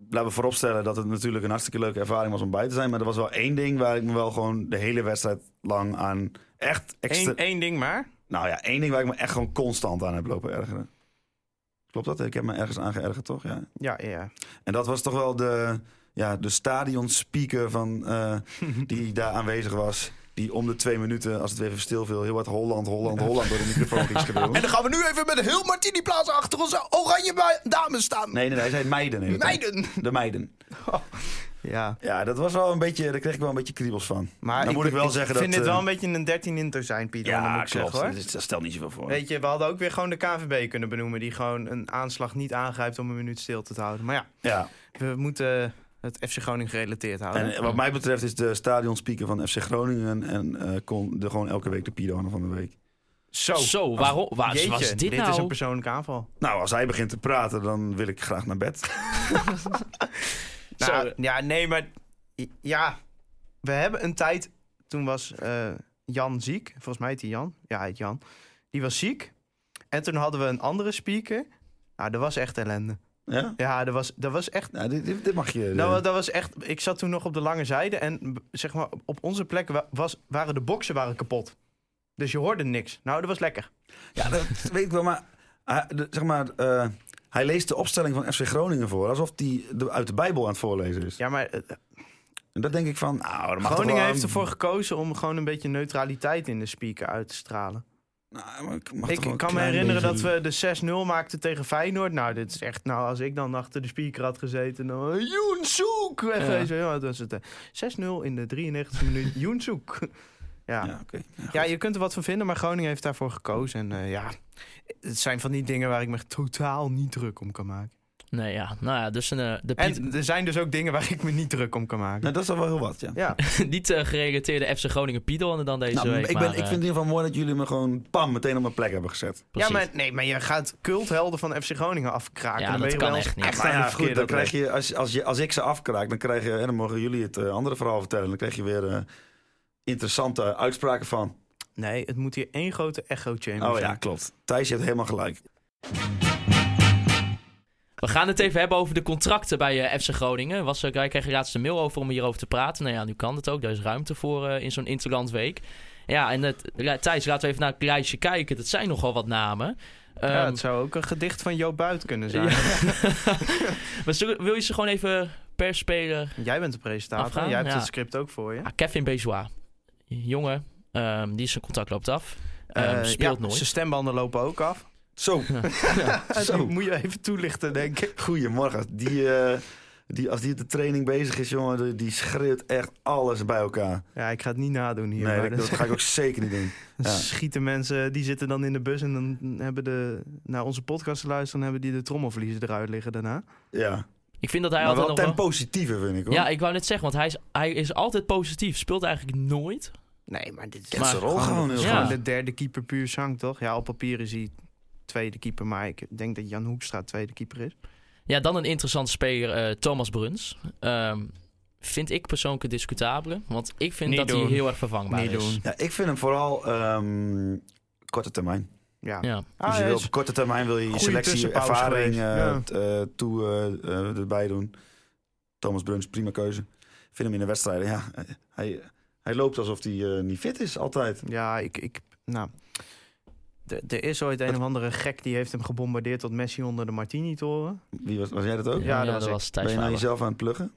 laten we vooropstellen dat het natuurlijk een hartstikke leuke ervaring was om bij te zijn. Maar er was wel één ding waar ik me wel gewoon de hele wedstrijd lang aan echt extra... Eén, één ding maar. Nou ja, één ding waar ik me echt gewoon constant aan heb lopen ergeren. Klopt dat? Ik heb me ergens aan geërgerd, toch? Ja. Ja, ja. En dat was toch wel de, ja, de stadionspeaker van, eh, die daar aanwezig was. Die om de twee minuten, als het weer even stil viel, heel wat Holland, Holland, Holland door de microfoon ging schreeuwen. En dan gaan we nu even met heel Martini Plaza achter onze oranje dames staan. Nee, nee, nee, hij zei meiden. Meiden. De meiden. Ja, Ja, dat was wel een beetje, daar kreeg ik wel een beetje kriebels van. maar Dan moet ik wel zeggen vind dat, dit wel eh, een beetje een 13 inter zijn, Pieter. Ja, dan moet ik klopt. zeggen hoor. Dat stelt niet zoveel voor. Weet je, we hadden ook weer gewoon de KVB kunnen benoemen... die gewoon een aanslag niet aangrijpt om een minuut stil te houden. Maar ja, Ja, we moeten het FC Groningen gerelateerd houden. en wat mij betreft is de stadionspeaker van FC Groningen en eh, kon de gewoon elke week de Pido van de week. Zo, Zo, waarom? Waar Jeetje, was dit, dit nou? is een persoonlijke aanval. Nou, als hij begint te praten, dan wil ik graag naar bed. Nou, Zo. ja, nee, maar ja, we hebben een tijd. Toen was eh, Jan ziek. Volgens mij heet hij Jan. Ja, hij heet Jan. Die was ziek. En toen hadden we een andere speaker. Nou, dat was echt ellende. Ja? Ja, dat was, dat was echt. Nou, dit, dit, dit mag je... Nou, dat was echt. Ik zat toen nog op de lange zijde en zeg maar op onze plek wa- was, waren de boksen waren kapot. Dus je hoorde niks. Nou, dat was lekker. Ja, dat weet ik wel, maar, de- zeg maar eh, hij leest de opstelling van FC Groningen voor, alsof hij uit de Bijbel aan het voorlezen is. Ja, maar eh, En dat denk ik van, nou, dat mag toch Groningen wel- heeft ervoor gekozen om gewoon een beetje neutraliteit in de speaker uit te stralen. Nou, ik mag Ik kan me herinneren dat we de 6-0 maakten tegen Feyenoord. Nou, dit is echt... Nou, als ik dan achter de speaker had gezeten... Dan, Joen Soek! Wegwezen. Ja. dat was het. eh, 6-0 in de 93e minuut. Joen Soek. Ja. Ja, oké. Ja, ja, je kunt er wat van vinden, maar Groningen heeft daarvoor gekozen. En eh, ja, het zijn van die dingen waar ik me totaal niet druk om kan maken. Nee, ja. Nou ja, dus een, eh, de Piet- En er zijn dus ook dingen waar ik me niet druk om kan maken. Nou, dat is al wel heel wat, ja. Ja, niet eh, gerelateerde FC Groningen Piedel dan deze Nou, week. ik, ben, maar, ik vind het in ieder geval mooi dat jullie me gewoon pam meteen op mijn plek hebben gezet. ja precies. maar, nee, maar je gaat culthelden van FC Groningen afkraken. Ja, dan dat je kan echt niet. echt ja, de goed, dan krijg je, als, als, je, als ik ze afkraak, dan, krijg je, en dan mogen jullie het andere verhaal vertellen. Dan krijg je weer eh, interessante uitspraken van. Nee, het moet hier één grote echo-chamber Oh zijn. ja, klopt. Thijs, je hebt helemaal gelijk. We gaan het even hebben over de contracten bij eh, FC Groningen. Was, uh, wij kregen laatst een mail over om hierover te praten. Nou ja, nu kan het ook. Er is ruimte voor eh, in zo'n Interland week. Ja, en het, ja, Thijs, laten we even naar het lijstje kijken. Dat zijn nogal wat namen. Ja, Ehm, het zou ook een gedicht van Joop Buit kunnen zijn. ja. maar zullen- wil je ze gewoon even per speler... Jij bent de presentator. Afgaan, Jij hebt ja. het script ook voor je. Ah, Kevin Bezois. Jongen, ehm, die zijn contract loopt af. Ehm, Eh, speelt ja, nooit. Zijn stembanden lopen ook af. Zo, Zo. Die moet je even toelichten, denk ik. goedemorgen. Die, eh, die, als die op de training bezig is, jongen, die- die schreeuwt echt alles bij elkaar. Ja, ik ga het niet nadoen hier. nee, maar dat, dat ga ik ook zeker niet doen. ja. schieten mensen, die zitten dan in de bus en dan hebben de, naar onze podcast te luisteren, dan hebben die de trommelvliezen eruit liggen daarna. Ja, Ik vind dat hij maar altijd wel nog ten wel... positieve vind ik hoor. Ja, ik wou net zeggen, want hij is, hij is altijd positief. Speelt eigenlijk nooit. Nee, maar dit is rol gewoon, heel Ja. de derde keeper puur zang, toch? Ja, op papier is hij tweede keeper, maar ik denk dat Jan Hoekstra tweede keeper is. Ja, dan een interessante speler, eh, Thomas Bruns. Ehm, vind ik persoonlijk een discutabele. Want ik vind Niet dat doen. hij heel erg vervangbaar Niet is. doen. Ja, ik vind hem vooral ehm, korte termijn. Ja. Ja. Ah, dus je hij wil op korte termijn wil je je selectie, ervaring eh, ja. t- eh, toe erbij doen. Thomas Bruns, prima keuze. Ik vind hem in de wedstrijden, ja, hij, hij loopt alsof hij eh, niet fit is altijd. Ja, ik, ik nou, er is ooit een of andere gek die heeft hem gebombardeerd tot Messi onder de Martini-toren. Wie was, was jij dat ook? Ja, dat was was ben je nou jezelf aan het pluggen?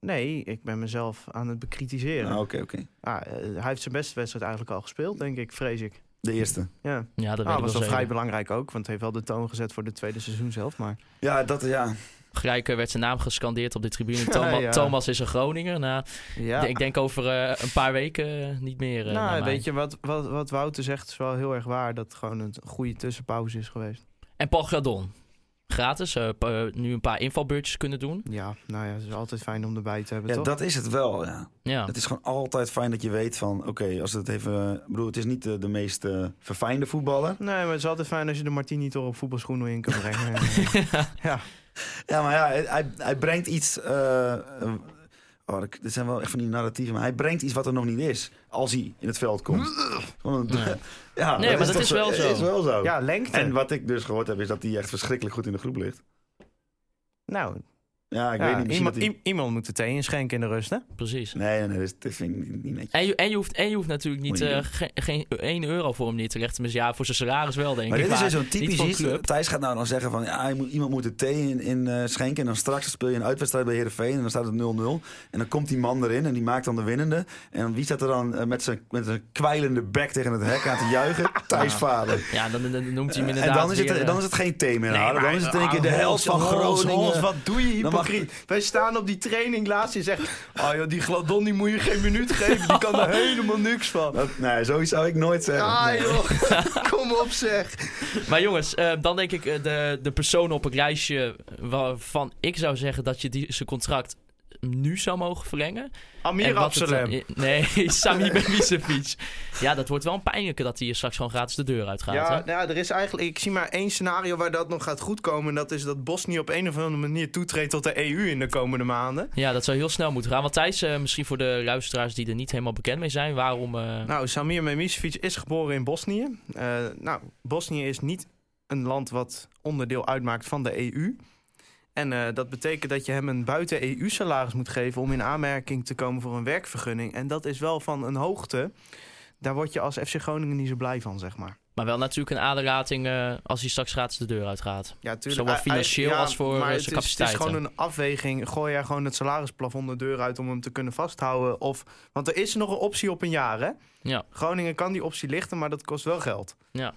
Nee, ik ben mezelf aan het bekritiseren. Ah, Oké, oké. Ah, eh, hij heeft zijn beste wedstrijd eigenlijk al gespeeld, denk ik, vrees ik. De eerste. Ja, Ja, dat ah, was wel wel vrij belangrijk ook, want het heeft wel de toon gezet voor de tweede seizoen zelf. Maar Ja, dat, ja. Gelijk eh, werd zijn naam gescandeerd op de tribune. Thoma- Ja. Thomas is een Groninger. Nou, ja, ik denk over eh, een paar weken eh, niet meer. eh, nou, weet je, wat, wat, wat Wouter zegt is wel heel erg waar. Dat het gewoon een goede tussenpauze is geweest. En Paul Gradon. Gratis. eh, nu een paar invalbeurtjes kunnen doen. Ja, nou ja, het is altijd fijn om erbij te hebben, ja, toch? dat is het wel, ja. Ja. Het is gewoon altijd fijn dat je weet van, oké, als het even... Ik bedoel, het is niet de, de meest verfijnde voetballer. Nee, maar het is altijd fijn als je de Martini toch op voetbalschoenen in kan brengen. ja. Ja, maar ja, hij, hij brengt iets... eh, eh, oh, dat- dit zijn wel echt van die narratieven, maar hij brengt iets wat er nog niet is. Als hij in het veld komt. Nee. ja, Nee, maar dat toch is wel zo. is wel zo. ja, lengte. En wat ik dus gehoord heb, is dat hij echt verschrikkelijk goed in de groep ligt. nou, Ja, ik ja, weet niet. Iemand, iemand moet de thee inschenken in de rust, hè? Precies. Nee, nee, nee, dat, vind ik niet, niet netjes. En je, en, je hoeft, en je hoeft natuurlijk niet, je eh, geen 1 euro voor hem neer te leggen. Tenminste, ja, voor zijn salaris wel, denk Maar ik. dit is weer zo'n niet typisch iets. club. Thijs gaat nou dan zeggen van... Ja, iemand moet de thee in, in eh, schenken. En dan straks speel je een uitwedstrijd bij Heerenveen. En dan staat het 0-0. En dan komt die man erin en die maakt dan de winnende. En wie staat er dan eh, met zijn met zijn kwijlende bek tegen het hek aan te juichen? Thijs vader. Ja, dan, dan- dan noemt hij hem En inderdaad dan is, het, weer, dan is het geen thee meer. Nee, dan maar- is het in één keer de helft van Groningen. Wat doe je mag- hypocriet? Wij staan op die training laatst. Je zegt, oh joh, die Gladon die moet je geen minuut geven. Die kan er helemaal niks van. Dat- nee, zoiets zou ik nooit zeggen. Ah Nee. joh, kom op zeg. Maar jongens, eh, dan denk ik eh, de, de persoon op het lijstje waarvan ik zou zeggen dat je die, zijn contract nu zou mogen verlengen. Amir het, Absalem. eh, nee, Sami Bemisevic. Ja, dat wordt wel een pijnlijke dat hij hier straks gewoon gratis de deur uitgaat. Ja, hè? nou ja, er is eigenlijk, ik zie maar één scenario waar dat nog gaat goedkomen. En dat is dat Bosnië op een of andere manier toetreedt tot de EU in de komende maanden. Ja, dat zou heel snel moeten gaan. Want Thijs, eh, misschien voor de luisteraars die er niet helemaal bekend mee zijn, waarom... eh, Nou, Samir Memisevic is geboren in Bosnië. Nou, Bosnië is niet een land wat onderdeel uitmaakt van de EU. En eh, dat betekent dat je hem een buiten-EU-salaris moet geven... om in aanmerking te komen voor een werkvergunning. En dat is wel van een hoogte... Daar word je als FC Groningen niet zo blij van, zeg maar. Maar wel natuurlijk een aderlating eh, als hij straks gratis de deur uitgaat. Ja, tuurlijk. Zowel Hij- hij- financieel als voor, maar eh, het zijn is- Het is capaciteiten. gewoon een afweging. Gooi jij gewoon het salarisplafond de deur uit om hem te kunnen vasthouden? Of, want er is nog een optie op een jaar, hè? Ja. Groningen kan die optie lichten, maar dat kost wel geld. Ja.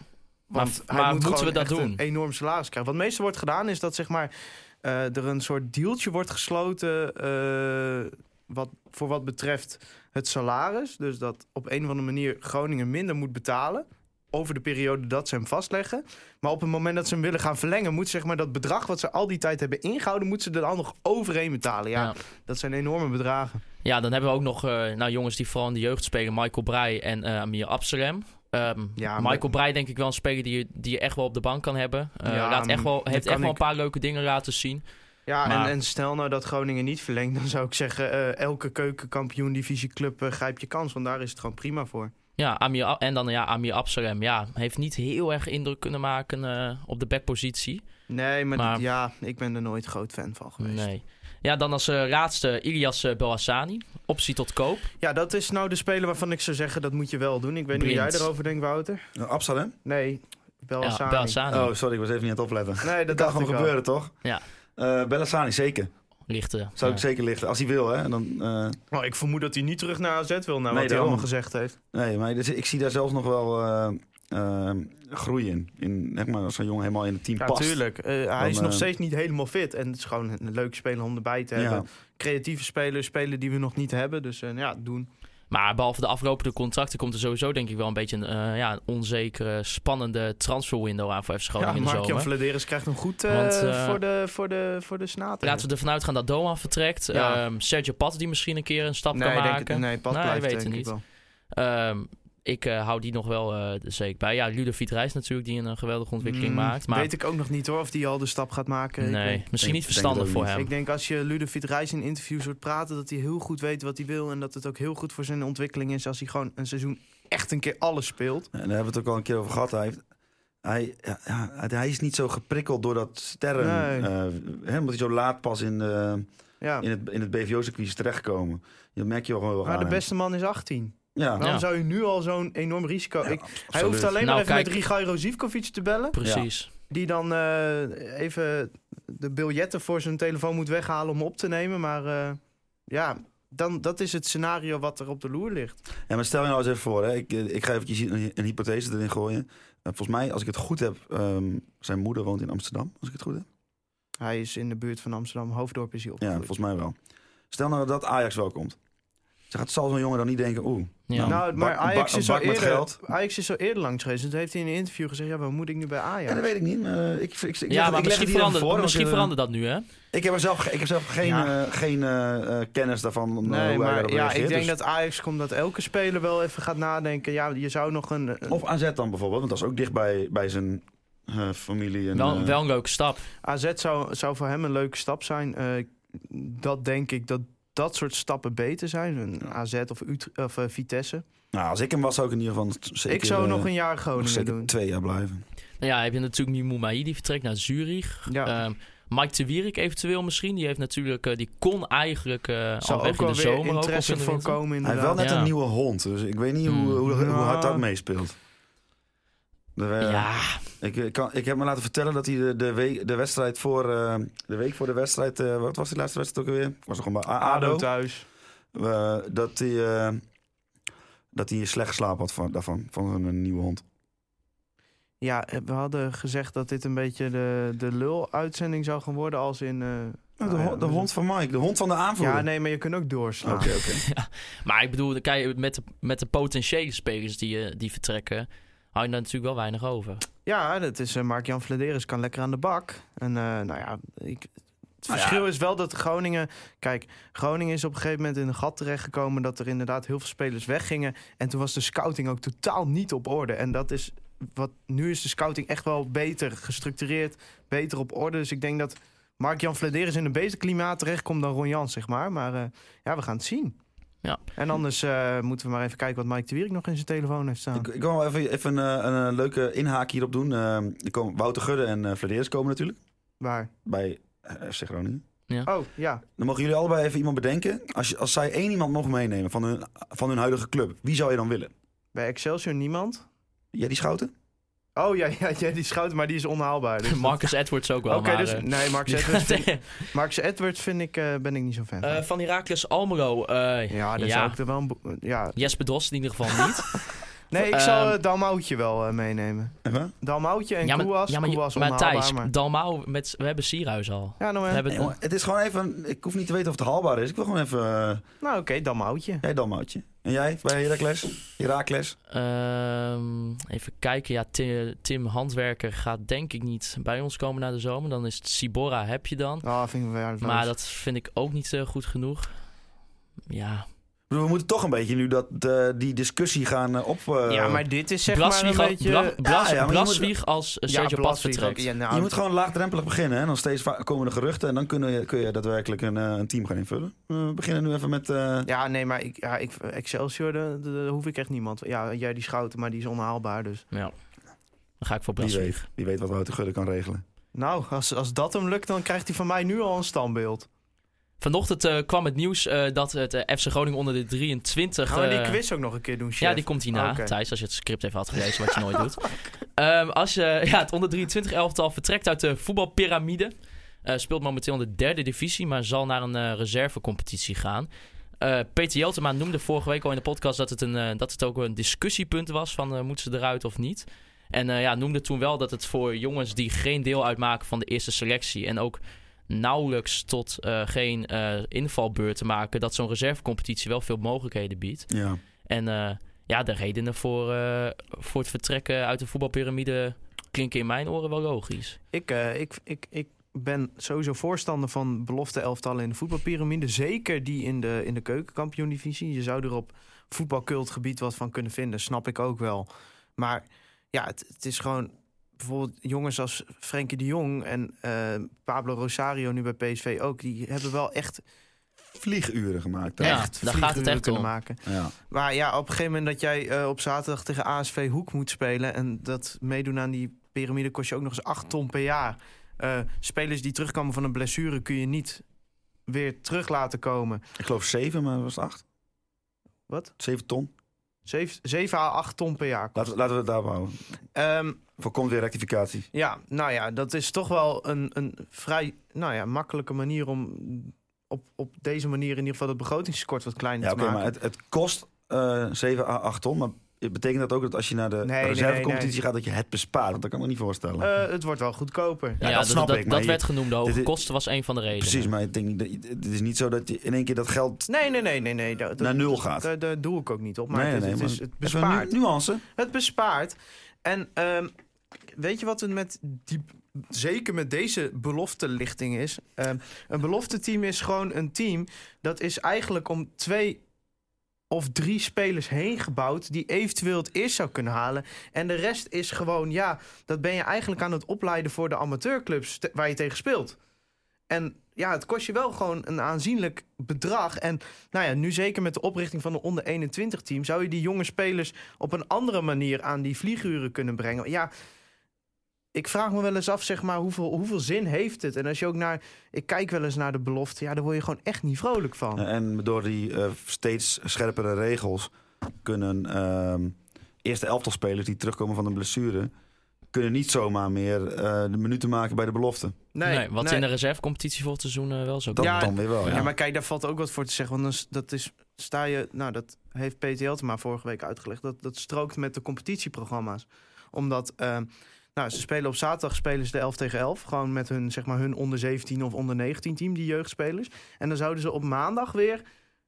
Want Maar- hij maar moet moeten we dat doen? een enorm salaris krijgen. Wat meestal wordt gedaan is dat zeg maar, eh, er een soort dealtje wordt gesloten... eh, wat, voor wat betreft het salaris. Dus dat op een of andere manier Groningen minder moet betalen... over de periode dat ze hem vastleggen. Maar op het moment dat ze hem willen gaan verlengen... moet zeg maar, dat bedrag wat ze al die tijd hebben ingehouden... moeten ze er dan nog overheen betalen. Ja, Ja. dat zijn enorme bedragen. Ja, dan hebben we ook nog eh, nou, jongens die vooral in de jeugd spelen. Michael Breij en Amir Absalem. Ehm, Ja, Michael maar- Breij denk ik wel een speler die je, die je echt wel op de bank kan hebben. Ja, laat echt wel, daar heeft echt wel een paar leuke dingen laten zien. Ja, Maar- en, en stel nou dat Groningen niet verlengt... dan zou ik zeggen, eh, elke keukenkampioen divisieclub uh, grijp je kans. Want daar is het gewoon prima voor. Ja, Amir, en dan ja, Amir Absalem. Ja, heeft niet heel erg indruk kunnen maken op de backpositie. Nee, maar, Maar- dit- ja, ik ben er nooit groot fan van geweest. Nee. Ja, dan als eh, laatste Ilias uh, Belhassani. Optie tot koop. Ja, dat is nou de speler waarvan ik zou zeggen... dat moet je wel doen. Ik weet niet hoe jij erover denkt, Wouter. Uh, Absalem? Nee, Ja, Belhassani. Oh, sorry, ik was even niet aan het opletten. Nee, dat kan gewoon gebeuren, toch? Ja. Eh Bellassani, zeker. Lichte. Zou ja. ik zeker lichten. Als hij wil, hè. Dan, eh, Oh, ik vermoed dat hij niet terug naar AZ wil... naar Nee, wat hij allemaal gezegd heeft. nee, maar dus, ik zie daar zelfs nog wel eh, eh, groei in. in zeg maar, als zo'n jongen helemaal in het team Ja, past. tuurlijk. Eh, hij Dan, is nog eh, steeds niet helemaal fit. En het is gewoon een leuke speler om erbij te Ja. hebben. Creatieve spelers, spelen die we nog niet hebben. Dus eh, ja, doen. Maar behalve de aflopende contracten komt er sowieso denk ik wel een beetje een, eh, ja, een onzekere, spannende transferwindow aan voor FC Groningen Ja, in de Mark-Jan zomer. Vladeris krijgt hem goed Want, voor, de, voor, de, voor de snater. Laten we ervan uitgaan dat Doan vertrekt. Ja. Ehm, Sergio Pat die misschien een keer een stap nee, kan denk maken. ik, nee, Pat Nee, blijft weet denk het ik niet. wel. Ik eh, hou die nog wel eh zeker bij. Ja, Ludovic Reis natuurlijk, die een eh, geweldige ontwikkeling Mm, maakt. Maar Weet ik ook nog niet hoor, of die al de stap gaat maken. Nee, misschien denk- niet verstandig voor niet. hem. Ik denk als je Ludovic Reis in interviews hoort praten... dat hij heel goed weet wat hij wil... en dat het ook heel goed voor zijn ontwikkeling is... als hij gewoon een seizoen echt een keer alles speelt. En daar hebben we het ook al een keer over gehad. Hij, heeft, hij, ja, ja, hij is niet zo geprikkeld door dat sterren. Nee. eh, hè, omdat hij zo laat pas in, de, Ja. in het, in het BVO-circuit is terechtgekomen. Dat merk je wel gewoon wel Maar aan de hem. beste man is 18. Ja, Waarom Ja. zou je nu al zo'n enorm risico... Ja, ik, hij hoeft alleen Nou, maar even kijk- met Rigairo Zivkovic te bellen... Precies. die dan eh, even de biljetten voor zijn telefoon moet weghalen om op te nemen. Maar eh, ja, dan, dat is het scenario wat er op de loer ligt. Ja, maar stel je nou eens even voor. Hè. Ik, eh, ik ga eventjes een, een hypothese erin gooien. Volgens mij, als ik het goed heb, ehm, zijn moeder woont in Amsterdam. Als ik het goed heb. Hij is in de buurt van Amsterdam, Hoofddorp is hij Ja, opgegroeid. volgens mij wel. Stel nou dat Ajax wel komt. Zeg, het zal zo'n jongen dan niet denken, oeh. Ja. nou, een maar Ajax is, met eerder, geld. Ajax is al eerder langs geweest. En toen heeft hij in een interview gezegd, ja, waar moet ik nu bij Ajax? Ja, dat weet ik niet. Maar eh, ik, ik, ik, ja, maar ik misschien, verandert, voor. misschien eh, verandert dat nu, hè? Ik heb er zelf, ik heb zelf geen, Ja. eh, geen kennis daarvan. eh, Nee, maar ja, ik denk Dus- dat Ajax komt dat elke speler wel even gaat nadenken. Ja, je zou nog een... een- Of AZ dan bijvoorbeeld, want dat is ook dicht bij, bij zijn eh, familie. En, Wel, wel een leuke stap. AZ zou, zou voor hem een leuke stap zijn. Eh, dat denk ik dat dat soort stappen beter zijn. Een AZ of, Ut of eh, Vitesse. nou, als ik hem was, zou ik in ieder geval zeker, ik zou eh, nog een jaar Groningen zeker doen. twee jaar blijven. Nou ja, heb je natuurlijk Mimoumai, die vertrekt naar Zurich. Ja. Ehm, Mike de Wierik eventueel misschien. Die heeft natuurlijk, eh, die kon eigenlijk eh al zou weg ook in wel de zomer. ook, interesse in de voor winter. komen Hij heeft wel net Ja. een nieuwe hond, dus ik weet niet hoe, Hmm. hoe, hoe Ja. hard dat meespeelt. De, eh, Ja, ik, ik, kan, ik heb me laten vertellen dat hij de, de, week, de wedstrijd voor eh, de week voor de wedstrijd, eh, wat was die laatste wedstrijd ook alweer? Was er gewoon bij A- ADO ADO. thuis. eh, dat hij eh, dat hij slecht geslapen had van, daarvan, van een nieuwe hond. Ja, we hadden gezegd dat dit een beetje de, de lul-uitzending zou gaan worden als in... eh, Nou, de, nou ja, hond- de we- hond van Mike, de hond van de aanvoerder. Ja, nee, maar je kunt ook doorslaan. Oké, oké. maar ik bedoel, kijk, met de, met de potentiële spelers die, die vertrekken, hou je daar natuurlijk wel weinig over. Ja, dat is eh, Mark-Jan Vladeris kan lekker aan de bak. En eh, nou ja, ik, Het Nou ja. verschil is wel dat Groningen... Kijk, Groningen is op een gegeven moment in een gat terechtgekomen... dat er inderdaad heel veel spelers weggingen. En toen was de scouting ook totaal niet op orde. En dat is wat... Nu is de scouting echt wel beter gestructureerd, beter op orde. Dus ik denk dat Mark-Jan Vladeris in een beter klimaat terechtkomt dan Ron Jans, zeg maar. Maar eh, ja, we gaan het zien. Ja. En anders eh, moeten we maar even kijken wat Mike de Wierik nog in zijn telefoon heeft staan. Ik, ik wil wel even, even een, eh, een, eh, leuke inhaak hierop doen. Eh, er komen, Wouter Gudde en uh, komen natuurlijk Waar? bij FC Groningen. Oh, ja. Dan mogen jullie allebei even iemand bedenken. Als, je, als zij één iemand mogen meenemen van hun, van hun huidige club, wie zou je dan willen? Bij Excelsior niemand. Jij die Schouten? Oh ja, ja, ja die schout, maar die is onhaalbaar. Dus Marcus Edwards ook wel. Oké, maar, dus eh, nee, Marcus Edwards, vind, Marcus Edwards vind ik, eh, ben ik niet zo fan van. eh, van Heracles Almelo. ja, dat zou ik er wel een ja. Jesper Drost in ieder geval niet. Nee, ik zal Ehm, uh, Dalmoutje wel eh, meenemen. Even? Dalmoutje en ja, maar, Koewas. ja, maar, Koewas maar Thijs, maar... Dalmau, met, we hebben Sierhuis al. Ja, nou, We eh, hebben, Jongen, het is gewoon even... Ik hoef niet te weten of het haalbaar is. Ik wil gewoon even... eh, nou oké, Dalmoutje. jij dan, Moutje. En jij bij Heracles? Heracles? Ehm, even kijken. Ja, Tim, Tim Handwerker gaat denk ik niet bij ons komen na de zomer. Dan is het Sibora heb je dan. Ah, vind ik wel. Maar dat vind ik ook niet eh, goed genoeg. Ja, We moeten toch een beetje nu dat, eh, die discussie gaan eh, op... eh, ja, maar dit is zeg Blaswieg, maar een beetje... Bla- Blas- Ja, ja, maar je Blaswieg als Ja, Sergio Pat vertrekt. Ja, nou, Je moet gewoon laagdrempelig beginnen. En dan steeds komen de geruchten. En dan kun je, kun je daadwerkelijk een, een team gaan invullen. Eh, we beginnen nu even met... eh, Ja, nee, maar ik, ja, ik, Excelsior, daar hoef ik echt niemand. Ja, jij die schouten, maar die is onhaalbaar. Dus. Ja. Dan ga ik voor wie, Blaswieg. weet, wie weet wat Wouter Gudde kan regelen. Nou, als, als dat hem lukt, dan krijgt hij van mij nu al een standbeeld. Vanochtend eh, kwam het nieuws eh, dat het eh, FC Groningen onder de 23... Gaan we die quiz ook nog een keer doen, chef? Ja, die komt hierna. Oké. Thijs, als je het script even had gelezen, wat je nooit doet. Ehm, als je, ja, het onder 23 elftal vertrekt uit de voetbalpyramide. speelt momenteel in de derde divisie, maar zal naar een reservecompetitie gaan. Peter Jeltema noemde vorige week al in de podcast dat het, een, dat het ook een discussiepunt was van moeten ze eruit of niet. En ja, noemde toen wel dat het voor jongens die geen deel uitmaken van de eerste selectie en ook nauwelijks tot eh, geen eh, invalbeurten maken, dat zo'n reservecompetitie wel veel mogelijkheden biedt. Ja. En eh, ja, de redenen voor, eh, voor het vertrekken uit de voetbalpyramide klinken in mijn oren wel logisch. Ik, eh, ik, ik, ik ben sowieso voorstander van belofte elftallen in de voetbalpyramide. Zeker die in de, in de keukenkampioen-divisie. Je zou er op voetbalcultgebied wat van kunnen vinden, snap ik ook wel. Maar ja, het, het is gewoon bijvoorbeeld jongens als Frenkie de Jong en eh, Pablo Rosario nu bij PSV ook. Die hebben wel echt, Vlieguren gemaakt. hè? Ja. echt daar gaat het vlieguren echt kunnen om. maken. Ja. Maar ja, op een gegeven moment dat jij eh, op zaterdag tegen ASV Hoek moet spelen... en dat meedoen aan die piramide kost je ook nog eens 8 ton per jaar. Eh, spelers die terugkomen van een blessure kun je niet weer terug laten komen. Ik geloof zeven, maar was het acht? Wat? Zeven ton. 7 à 8 ton per jaar. Laten, we- laten we het daarop houden. Ehm, Voorkomt weer rectificatie. ja, nou ja, dat is toch wel een, een vrij nou ja, makkelijke manier om op, op deze manier in ieder geval het begrotingstekort wat kleiner Ja, te maken. maar het, het kost eh 7 à 8 ton. Maar betekent dat ook dat als je naar de Nee, reservecompetitie nee, gaat, dat je het bespaart? Want dat kan ik me niet voorstellen. Eh, het wordt wel goedkoper. Ja, dat snap dat, ik, maar Dat je- werd genoemd. De hoge dit is- kosten was een van de redenen. Precies, maar ik denk het is niet zo dat je in één keer dat geld Nee, nee, nee, nee. nee. Dat, naar nul gaat. Daar, daar doe ik ook niet op. Maar nee, het, nee, is, het, is, het bespaart. nu- nuance. Het bespaart. En ehm, weet je wat het met die, zeker met deze beloftelichting is? Ehm, een belofteteam is gewoon een team dat is eigenlijk om twee of drie spelers heen gebouwd die eventueel het eerst zou kunnen halen. En de rest is gewoon, ja, dat ben je eigenlijk aan het opleiden voor de amateurclubs te- waar je tegen speelt. En ja, het kost je wel gewoon een aanzienlijk bedrag. En nou ja, nu zeker met de oprichting van de onder 21 team... zou je die jonge spelers op een andere manier aan die vlieguren kunnen brengen. Ja, ik vraag me wel eens af, zeg maar, hoeveel, hoeveel zin heeft het? En als je ook naar... Ik kijk wel eens naar de belofte. Ja, daar word je gewoon echt niet vrolijk van. En door die eh, steeds scherpere regels kunnen ehm, eerste elftal spelers die terugkomen van een blessure... kunnen niet zomaar meer eh, de minuten maken bij de belofte. Nee, wat nee. in de reservecompetitie voor het seizoen eh, wel zo Dat kan. Ja, dan weer wel, Ja. ja. maar kijk, daar valt ook wat voor te zeggen. Want dan is- dat is, sta je, nou, dat heeft Peter Jeltema vorige week uitgelegd. Dat, dat strookt met de competitieprogramma's. Omdat, eh, nou, ze spelen op zaterdag spelen ze de 11 tegen 11. Gewoon met hun, zeg maar, hun onder 17 of onder 19 team, die jeugdspelers. En dan zouden ze op maandag weer,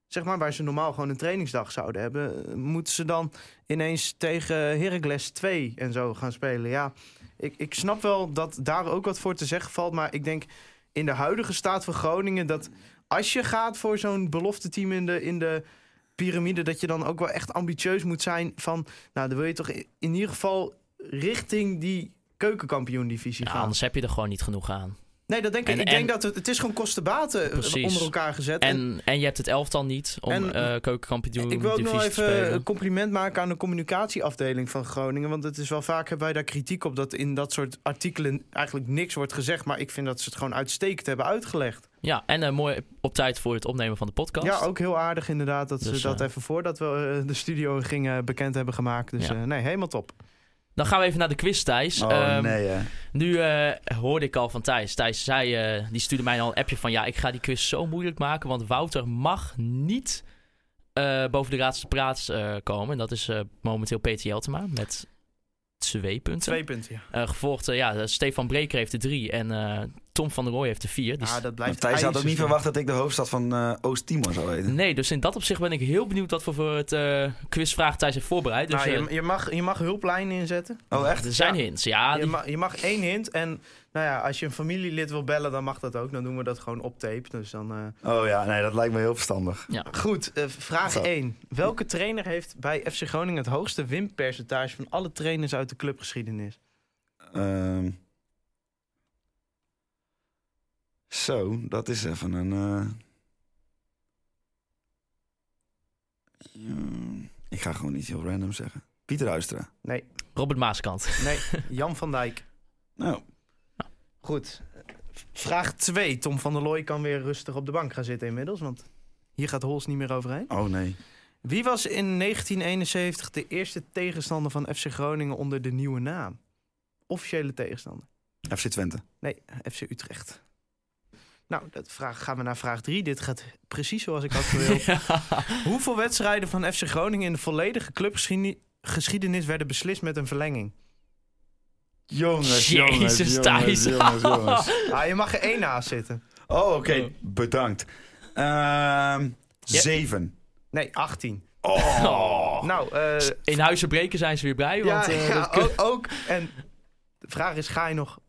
zeg maar, waar ze normaal gewoon een trainingsdag zouden hebben, eh, moeten ze dan ineens tegen Heracles 2 en zo gaan spelen. Ja, ik, ik snap wel dat daar ook wat voor te zeggen valt. Maar ik denk, in de huidige staat van Groningen... dat als je gaat voor zo'n belofte team in de, in de piramide... dat je dan ook wel echt ambitieus moet zijn van... nou, dan wil je toch in in ieder geval richting die keukenkampioen-divisie Ja, gaan. anders heb je er gewoon niet genoeg aan. Nee, dat denk ik. En- ik en- denk dat het, het is gewoon kostenbaten eh, onder elkaar gezet. En, en je hebt het elftal niet om En- eh keukenkampioen ik wil ook nog te even een compliment maken aan de communicatieafdeling van Groningen. Want het is wel vaak hebben wij daar kritiek op dat in dat soort artikelen eigenlijk niks wordt gezegd. Maar ik vind dat ze het gewoon uitstekend hebben uitgelegd. Ja, en eh, mooi op tijd voor het opnemen van de podcast. Ja, ook heel aardig inderdaad dat Dus, ze dat eh, even voordat we de studio gingen bekend hebben gemaakt. Dus Ja. nee, helemaal top. Dan gaan we even naar de quiz, Thijs. Oh Ehm, nee, hè. Nu eh, hoorde ik al van Thijs. Thijs zei, eh, die stuurde mij al een appje van... ja, ik ga die quiz zo moeilijk maken... want Wouter mag niet eh, boven de raadste praat komen. En dat is momenteel Peter Jeltema met twee punten. Twee punten. Ja, Eh, gevolgd, eh, ja, Stefan Breker heeft er drie... en eh, Tom van der Rooij heeft er vier. Dus... Ah, dat Maar blijft Thijs had ook niet verwacht dat ik de hoofdstad van eh, Oost-Timor zou weten. Nee, dus in dat opzicht ben ik heel benieuwd... wat we voor het eh quizvraag Thijs heeft voorbereid. Dus Nou, eh, je, je, mag, je mag hulplijnen inzetten. Oh, echt? er zijn ja. hints, ja. je, die- mag, je mag één hint. En nou ja, als je een familielid wil bellen, dan mag dat ook. Dan doen we dat gewoon op tape. Dus dan... eh, Oh ja, nee, dat lijkt me heel verstandig. ja. Goed, eh, vraag Zo. 1. Welke trainer heeft bij FC Groningen het hoogste winpercentage van alle trainers uit de clubgeschiedenis? Ehm. Zo, dat is even een. eh, ik ga gewoon iets heel random zeggen. Pieter Huistra. Nee, Robert Maaskant. nee, Jan van Dijk. Nou, Goed. Vraag 2. Tom van der Looy kan weer rustig op de bank gaan zitten inmiddels, want hier gaat Hols niet meer overheen. oh nee. Wie was in 1971 de eerste tegenstander van FC Groningen onder de nieuwe naam? Officiële tegenstander. FC Twente. Nee, FC Utrecht. Nou, dat vraag, gaan we naar vraag 3. Dit gaat precies zoals ik had gewild. Hoeveel wedstrijden van FC Groningen in de volledige clubgeschiedenis werden beslist met een verlenging? Jongens, Jezus, jongens, jongens, Thijs. jongens, jongens. Ah, je mag er één naast zitten. Oh, oké. Oh. Bedankt. Ehm Zeven. Nee, 18. Oh. Nou, eh In Huizen Breken zijn ze weer blij. Want, ja, eh, ja, dat kun- ook, ook. En de vraag is, ga je nog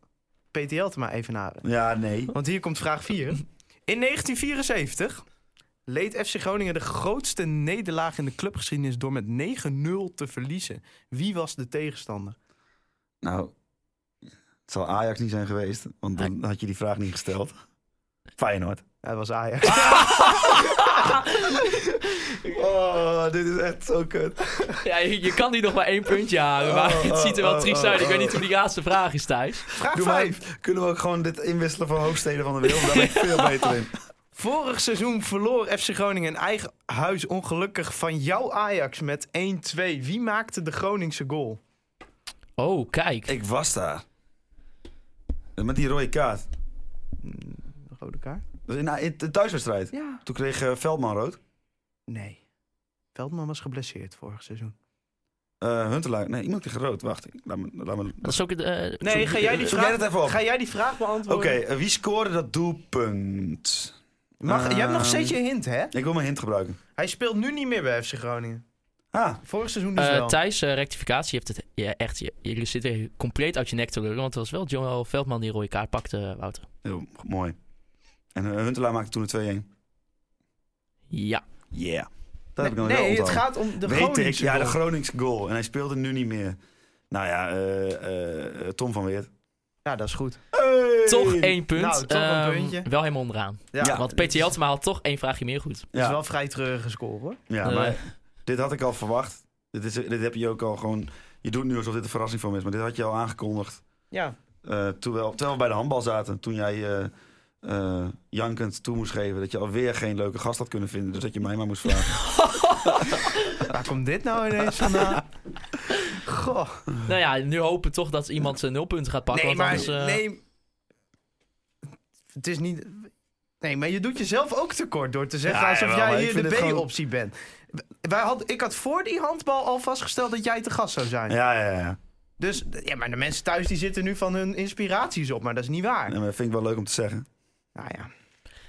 PTL maar even naden? Ja, nee. Want hier komt vraag 4. In 1974 leed FC Groningen de grootste nederlaag in de clubgeschiedenis door met 9-0 te verliezen. Wie was de tegenstander? Nou, het zal Ajax niet zijn geweest, want dan had je die vraag niet gesteld. Feyenoord. Dat was Ajax. Oh, dit is echt zo kut. Ja, je, je kan die nog maar één puntje halen. Maar Oh, het ziet er wel oh, triest uit. Ik weet oh. niet hoe die laatste vraag is, Thijs. Vraag Doe maar, 5. kunnen we ook gewoon dit inwisselen van hoofdsteden van de wereld? Daar ben ik veel beter in. Vorig seizoen verloor FC Groningen in eigen huis ongelukkig van jouw Ajax met 1-2. Wie maakte de Groningse goal? Oh, kijk. Ik was daar. Met die rode kaart. De rode kaart? Dat In, in de thuiswedstrijd. Ja. Toen kreeg eh, Veldman rood. Nee. Veldman was geblesseerd vorig seizoen. Eh Huntelaar. Nee, iemand kreeg rood. Wacht. ik- Laat me, laat me... Dat is ook het... eh, Nee, ga jij die Zoek vraag, jij dat even op. Ga jij die vraag Oké, beantwoorden? eh, wie scoorde dat doelpunt? Mag, jij hebt nog Ehm, steeds je hint, hè? Ik wil mijn hint gebruiken. Hij speelt nu niet meer bij FC Groningen. Ah, Vorig seizoen dus eh, wel. Thijs, eh, rectificatie. Je hebt het ja, echt... Je, je zit weer compleet uit je nek te lullen. Want het was wel Joel Veldman die rode kaart pakte, Wouter. heel mooi. En eh, Huntelaar maakte toen een 2-1. Ja. Yeah. Dat heb ik nee, nog wel nee het gaat om de Weet ik, Groningse ja, de goal. Groningse goal. En hij speelde nu niet meer. Nou ja, eh, eh, Tom van Weert. Ja, dat is goed. Hey! Toch één punt. Nou, toch een Ehm, puntje. Wel helemaal onderaan. Ja, Ja. Want Peter Jeltema had toch één vraagje meer goed. Dat is Ja, wel vrij treurige score, hoor. ja Eh, maar dit had ik al verwacht. Dit, is, dit heb je ook al gewoon... Je doet nu alsof dit een verrassing van me is. Maar dit had je al aangekondigd. Ja. eh, terwijl, terwijl we bij de handbal zaten. Toen jij eh, eh, jankend toe moest geven. Dat je alweer geen leuke gast had kunnen vinden. Dus dat je mij maar moest vragen. Waar komt dit nou ineens vandaan? Goh. Nou ja, nu hopen we toch dat iemand zijn nulpunten gaat pakken. Nee, want maar... anders, eh, Nee. Het is niet... Nee, maar je doet jezelf ook tekort door te zeggen Ja, alsof jawel, jij hier de B-optie bent. Wij had, ik had voor die handbal al vastgesteld dat jij te gast zou zijn. ja, ja, ja. Dus ja, maar de mensen thuis die zitten nu van hun inspiraties op, maar dat is niet waar. Nee, maar dat vind ik wel leuk om te zeggen. Nou ja.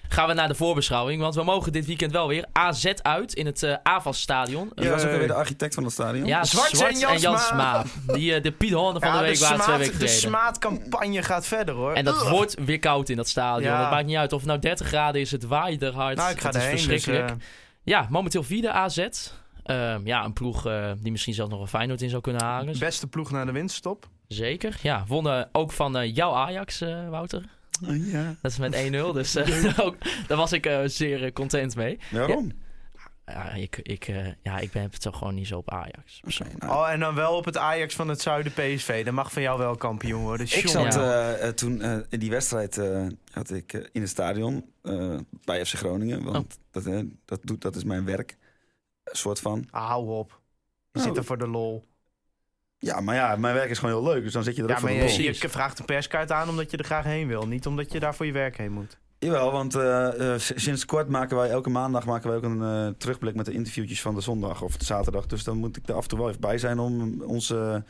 gaan we naar de voorbeschouwing. Want we mogen dit weekend wel weer AZ uit in het eh AFAS-stadion. Je was ook alweer de architect van het stadion. Ja, Zwarts Zwart, en en Jansma. Die, eh, de Piet Hoorn van Ja, de week waren twee weken de geleden. smaadcampagne gaat verder hoor. En dat Ugh. wordt weer koud in dat stadion. Ja. Dat maakt niet uit of het nou 30 graden is. Het waait er hard. Nou, ik ga het is erheen. Dus, verschrikkelijk. eh, Ja, momenteel vierde AZ. Ehm, ja, een ploeg eh, die misschien zelfs nog een Feyenoord in zou kunnen halen. beste ploeg naar de winststop. Zeker. Ja, wonnen ook van eh, jouw Ajax, eh, Wouter. Oh, ja. Dat is met 1-0. Dus eh, ook, daar was ik eh, zeer content mee. Waarom? Ja, ik, ik, eh, ja, ik ben toch gewoon niet zo op Ajax. Nou, Oh, en dan wel op het Ajax van het zuiden PSV. Dat mag van jou wel kampioen worden. Ik zat Ja. eh, eh, toen eh, in die wedstrijd eh, had ik in het stadion eh, bij FC Groningen. Want dat, eh, dat, doet, dat is mijn werk. Een soort van. Ah, hou op. Je Nou, zit er voor de lol. Ja, maar ja, mijn werk is gewoon heel leuk. Dus dan zit je er Ja, ook maar voor de je, je vraagt een perskaart aan omdat je er graag heen wil. Niet omdat je daar voor je werk heen moet. Jawel, want eh, eh, sinds kort maken wij elke maandag maken wij ook een eh, terugblik met de interviewtjes van de zondag of de zaterdag. Dus dan moet ik er af en toe wel even bij zijn om onze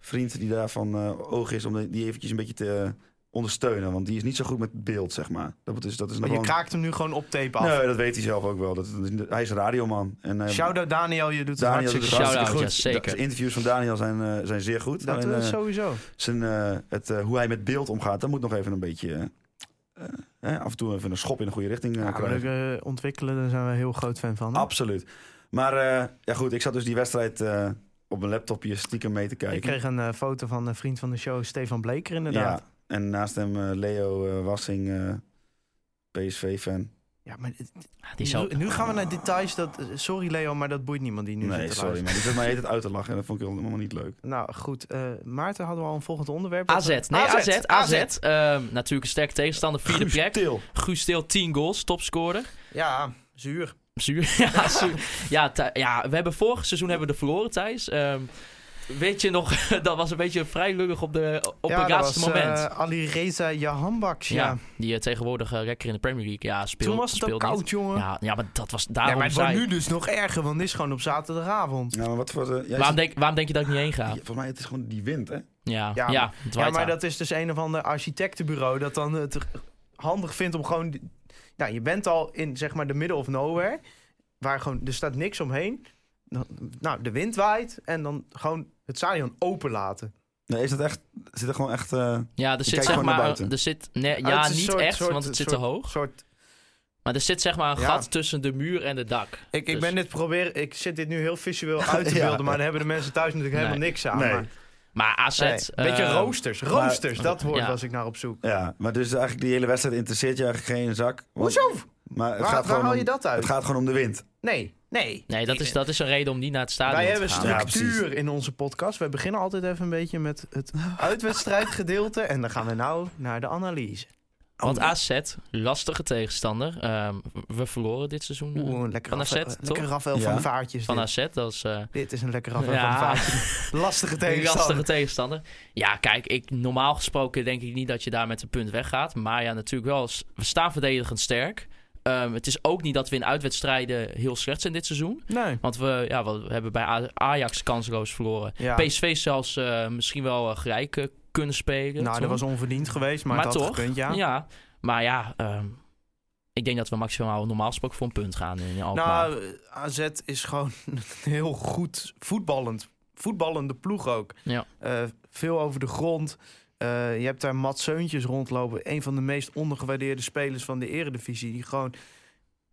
vriend die daarvan eh oog is, om die eventjes een beetje te ondersteunen. Want die is niet zo goed met beeld, zeg maar. Dat is, dat is Maar je gewoon- kraakt hem nu gewoon op tape af. Nee, dat weet hij zelf ook wel. Dat, dat is- hij is een radioman. En, eh, Shout-out Daniel, je doet het Daniel hartstikke doet het goed. Ja, zeker. De interviews van Daniel zijn, eh, zijn zeer goed. Dat Alleen, eh, sowieso. zijn, eh, het, eh, hoe hij met beeld omgaat, dat moet nog even een beetje... eh, af en toe even een schop in de goede richting eh, Ja, krijgen. eh, ontwikkelen, daar zijn we een heel groot fan van. hè? Absoluut. Maar eh, ja goed, ik zat dus die wedstrijd op mijn laptopje stiekem mee te kijken. Ik kreeg een foto van een vriend van de show, Stefan Bleker inderdaad. ja, en naast hem Leo Wassing, PSV-fan. Ja, maar het- nu, nu gaan we naar details. Dat, sorry Leo, maar dat boeit niemand die nu zit Nee, te sorry, luisteren. maar die zit mij het uit te lachen en dat vond ik helemaal niet leuk. Nou goed, eh, Maarten hadden we al een volgend onderwerp. AZ. Nee, AZ. AZ. AZ. Ehm, natuurlijk een sterke tegenstander. Vierde Guus plek. Til. Guus Til, 10 goals. Topscorer. Ja, zuur. Zuur. Ja, zuur. Ja, Thij- ja, we hebben vorig seizoen hebben we de verloren, Thijs. Ehm, weet je nog, dat was een beetje vrij lullig op, de, op ja, het laatste was, moment. eh, Ali Reza Jahanbaks, ja. ja. die eh, tegenwoordig uh, rekker in de Premier League. Ja, speelt, Toen was het ook koud, niet. jongen. Ja, ja, maar dat was Ja, daarom maar het wordt nu dus nog erger, want het is gewoon op zaterdagavond. Ja, maar wat voor... de- jij waarom, zit- denk, waarom denk je dat ik niet heen ga? Ja, Volgens mij het is gewoon die wind, hè? Ja, ja, Ja, ja, maar- het Ja, waait maar daar. dat is dus een of ander architectenbureau dat dan het handig vindt om gewoon... Nou, je bent al in, zeg maar, de middle of nowhere, waar gewoon, er staat niks omheen. Nou, de wind waait en dan gewoon het stadion open laten. Nee, is dat echt... Zit er gewoon echt... eh, Ja, er zit zeg maar... Er zit, nee, Ah, ja, niet soort- echt, soort- want het zit te hoog. Soort, Maar er zit zeg maar een Ja. gat tussen de muur en het dak. ik, ik Dus- ben dit proberen, ik zit dit nu heel visueel uit te Ja. beelden, maar daar hebben de mensen thuis natuurlijk Nee. helemaal niks aan. Nee. Maar, Maar AZ... nee, een beetje eh, roosters, roosters, dat woord ja. was ik naar op zoek. ja, maar dus eigenlijk die hele wedstrijd interesseert je eigenlijk geen zak. Want- Hoezo? Maar het Waar, gaat waar gewoon haal om, je dat uit? Het gaat gewoon om de wind. Nee, nee. Nee, dat is, dat is een reden om niet naar het stadion Wij te hebben gaan. Ja, structuur in onze podcast. Wij beginnen altijd even een beetje met het uitwedstrijdgedeelte. En dan gaan we nou naar de analyse. Want AZ, lastige tegenstander. Ehm, we verloren dit seizoen eh, Oeh, een lekker van AZ, lekker toch? Rafael Ja. van de vaartjes. van dit. AZ. Dat is eh, dit is een lekker Rafael Ja. van de vaartjes. Lastige tegenstander. lastige tegenstander. Ja, kijk, ik, normaal gesproken denk ik niet dat je daar met een punt weggaat. Maar ja, natuurlijk wel. We staan verdedigend sterk. Ehm, het is ook niet dat we in uitwedstrijden heel slecht zijn dit seizoen. Nee. Want we, ja, we hebben bij Ajax kansloos verloren. Ja. PSV zelfs eh, misschien wel eh, gelijk eh, kunnen spelen. Nou, toen. dat was onverdiend geweest, maar, Maar het had toch, gekund, ja. Ja, maar ja, ehm, ik denk dat we maximaal normaal gesproken voor een punt gaan in Alkmaar. Nou, AZ is gewoon heel goed voetballend. Voetballende ploeg ook. Ja. Veel over de grond. Eh, je hebt daar Mats Seuntjes rondlopen. Een van de meest ondergewaardeerde spelers van de eredivisie. Die gewoon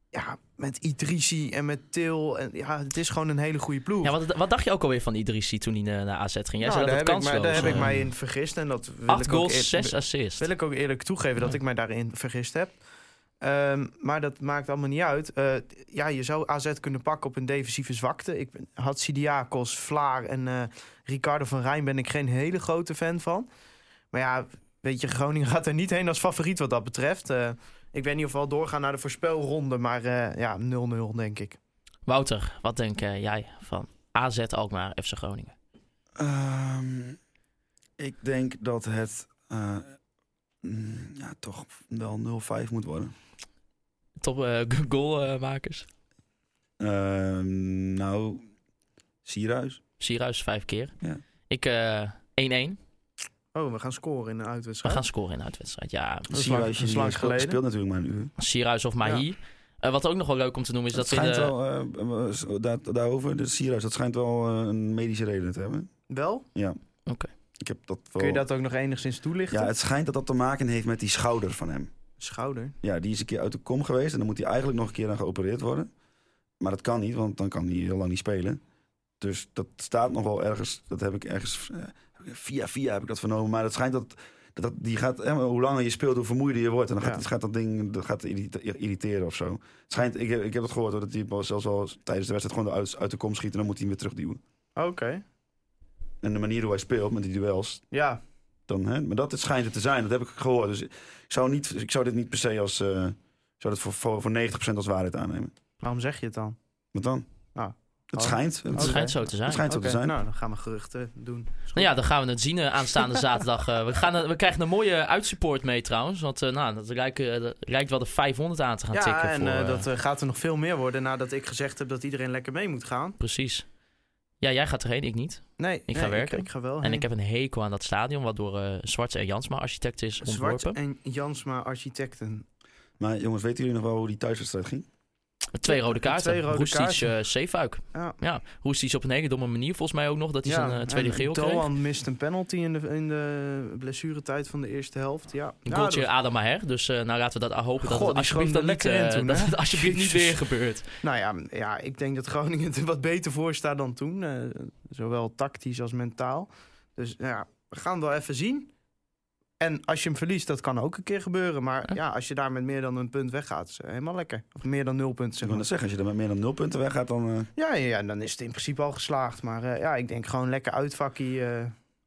ja, met Idrissi en met Til. En, ja, het is gewoon een hele goede ploeg. ja, wat, wat dacht je ook alweer van Idrissi toen hij eh, naar AZ ging? Jij Nou, zei daar dat heb, het ik, mij, kansloos daar heb ik eh, mij in vergist. En dat wil Acht ik ook goals, eer- zes assists. wil ik ook eerlijk toegeven dat Ja. ik mij daarin vergist heb. Ehm, maar dat maakt allemaal niet uit. Ja, je zou AZ kunnen pakken op een defensieve zwakte. Ik ben- had Sidiakos, Vlaar en eh, Ricardo van Rijn ben ik geen hele grote fan van. Maar ja, weet je, Groningen gaat er niet heen als favoriet wat dat betreft. Eh, ik weet niet of we al doorgaan naar de voorspelronde, maar eh, ja, 0-0 denk ik. Wouter, wat denk eh, jij van AZ Alkmaar FC Groningen? Ehm, ik denk dat het eh, mm, ja, toch wel 0-5 moet worden. Top eh, goalmakers. Ehm, nou, Sierhuis. Sierhuis vijf keer. Ja. Ik eh 1-1. Oh, we gaan scoren in een We uitwedstrijd. gaan scoren in de uitwedstrijd. Ja, Dat is lang- Sierhuis, is lang speelt, geleden. speelt natuurlijk maar een uur. Sierhuis of Mahi. Eh, wat ook nog wel leuk om te noemen is Dat dat we in schijnt de... wel, eh, daar, daarover, de Sierhuis, dat schijnt wel eh, een medische reden te hebben. Wel? Ja. Oké. Ik heb dat wel... Kun je dat ook nog enigszins toelichten? Ja, het schijnt dat dat te maken heeft met die schouder van hem. Schouder. Ja, die is een keer uit de kom geweest en dan moet hij eigenlijk nog een keer aan geopereerd worden. Maar dat kan niet, want dan kan hij heel lang niet spelen. Dus dat staat nog wel ergens, dat heb ik ergens, via via heb ik dat vernomen. Maar het schijnt dat, dat, dat die gaat, eh, hoe langer je speelt, hoe vermoeider je wordt. En dan gaat, Ja. gaat dat ding dat gaat irrite- irriteren of zo. Het schijnt, ik, heb- ik heb het gehoord, hoor, dat hij zelfs al tijdens de wedstrijd gewoon uit, uit de kom schiet en dan moet hij hem weer terugduwen. Oké. En de manier hoe hij speelt met die duels, Ja. dan, hè, maar dat het schijnt het te zijn, dat heb ik gehoord. Dus ik zou, niet, ik zou dit niet per se als, eh, zou dit voor, voor, voor 90% als waarheid aannemen. Waarom zeg je het dan? Wat dan? Ah. Het Oh. schijnt. Het Het, schijnt zo te zijn. het schijnt zo te zijn. Nou, dan gaan we geruchten doen. Nou ja, dan gaan we het zien eh, aanstaande zaterdag. Eh, we, gaan, eh, we krijgen een mooie uitsupport mee trouwens. Want nou, dat lijkt, wel de 500 aan te gaan ja, tikken. en voor, dat gaat er nog veel meer worden nadat ik gezegd heb dat iedereen lekker mee moet gaan. Precies. Ja, jij gaat erheen, ik niet. Nee, Ik ga nee, werken. Ik, ga wel En ik heb een hekel aan dat stadion, wat door eh Zwarts en Jansma architect is Zwart ontworpen. en Jansma Architecten. Maar jongens, weten jullie nog wel hoe die thuiswedstrijd ging? Twee rode kaarten. Twee rode Roestic, eh Zeefuik. Ja. Ja, Roestic op een hele domme manier. Volgens mij ook nog dat hij zijn eh, tweede geel kreeg. Doan mist een penalty in de, in de blessuretijd van de eerste helft. Ja. Een Ja, goaltje dat- Adam Maher. Dus eh, nou laten we dat hopen dat het alsjeblieft, dan niet, in toen, dat het alsjeblieft niet weer gebeurt. Nou ja, ja, ik denk dat Groningen er wat beter voor staat dan toen. zowel tactisch als mentaal. Dus ja, we gaan het wel even zien. En als je hem verliest, dat kan ook een keer gebeuren. Maar Ja. als je daar met meer dan een punt weggaat, is het helemaal lekker. Of meer dan nul punten, Ik zeg wil maar. net zeggen, als je er met meer dan nul punten weggaat, dan... eh, Ja, ja, dan is het in principe al geslaagd. Maar eh, ja, ik denk gewoon lekker uitvakkie. eh.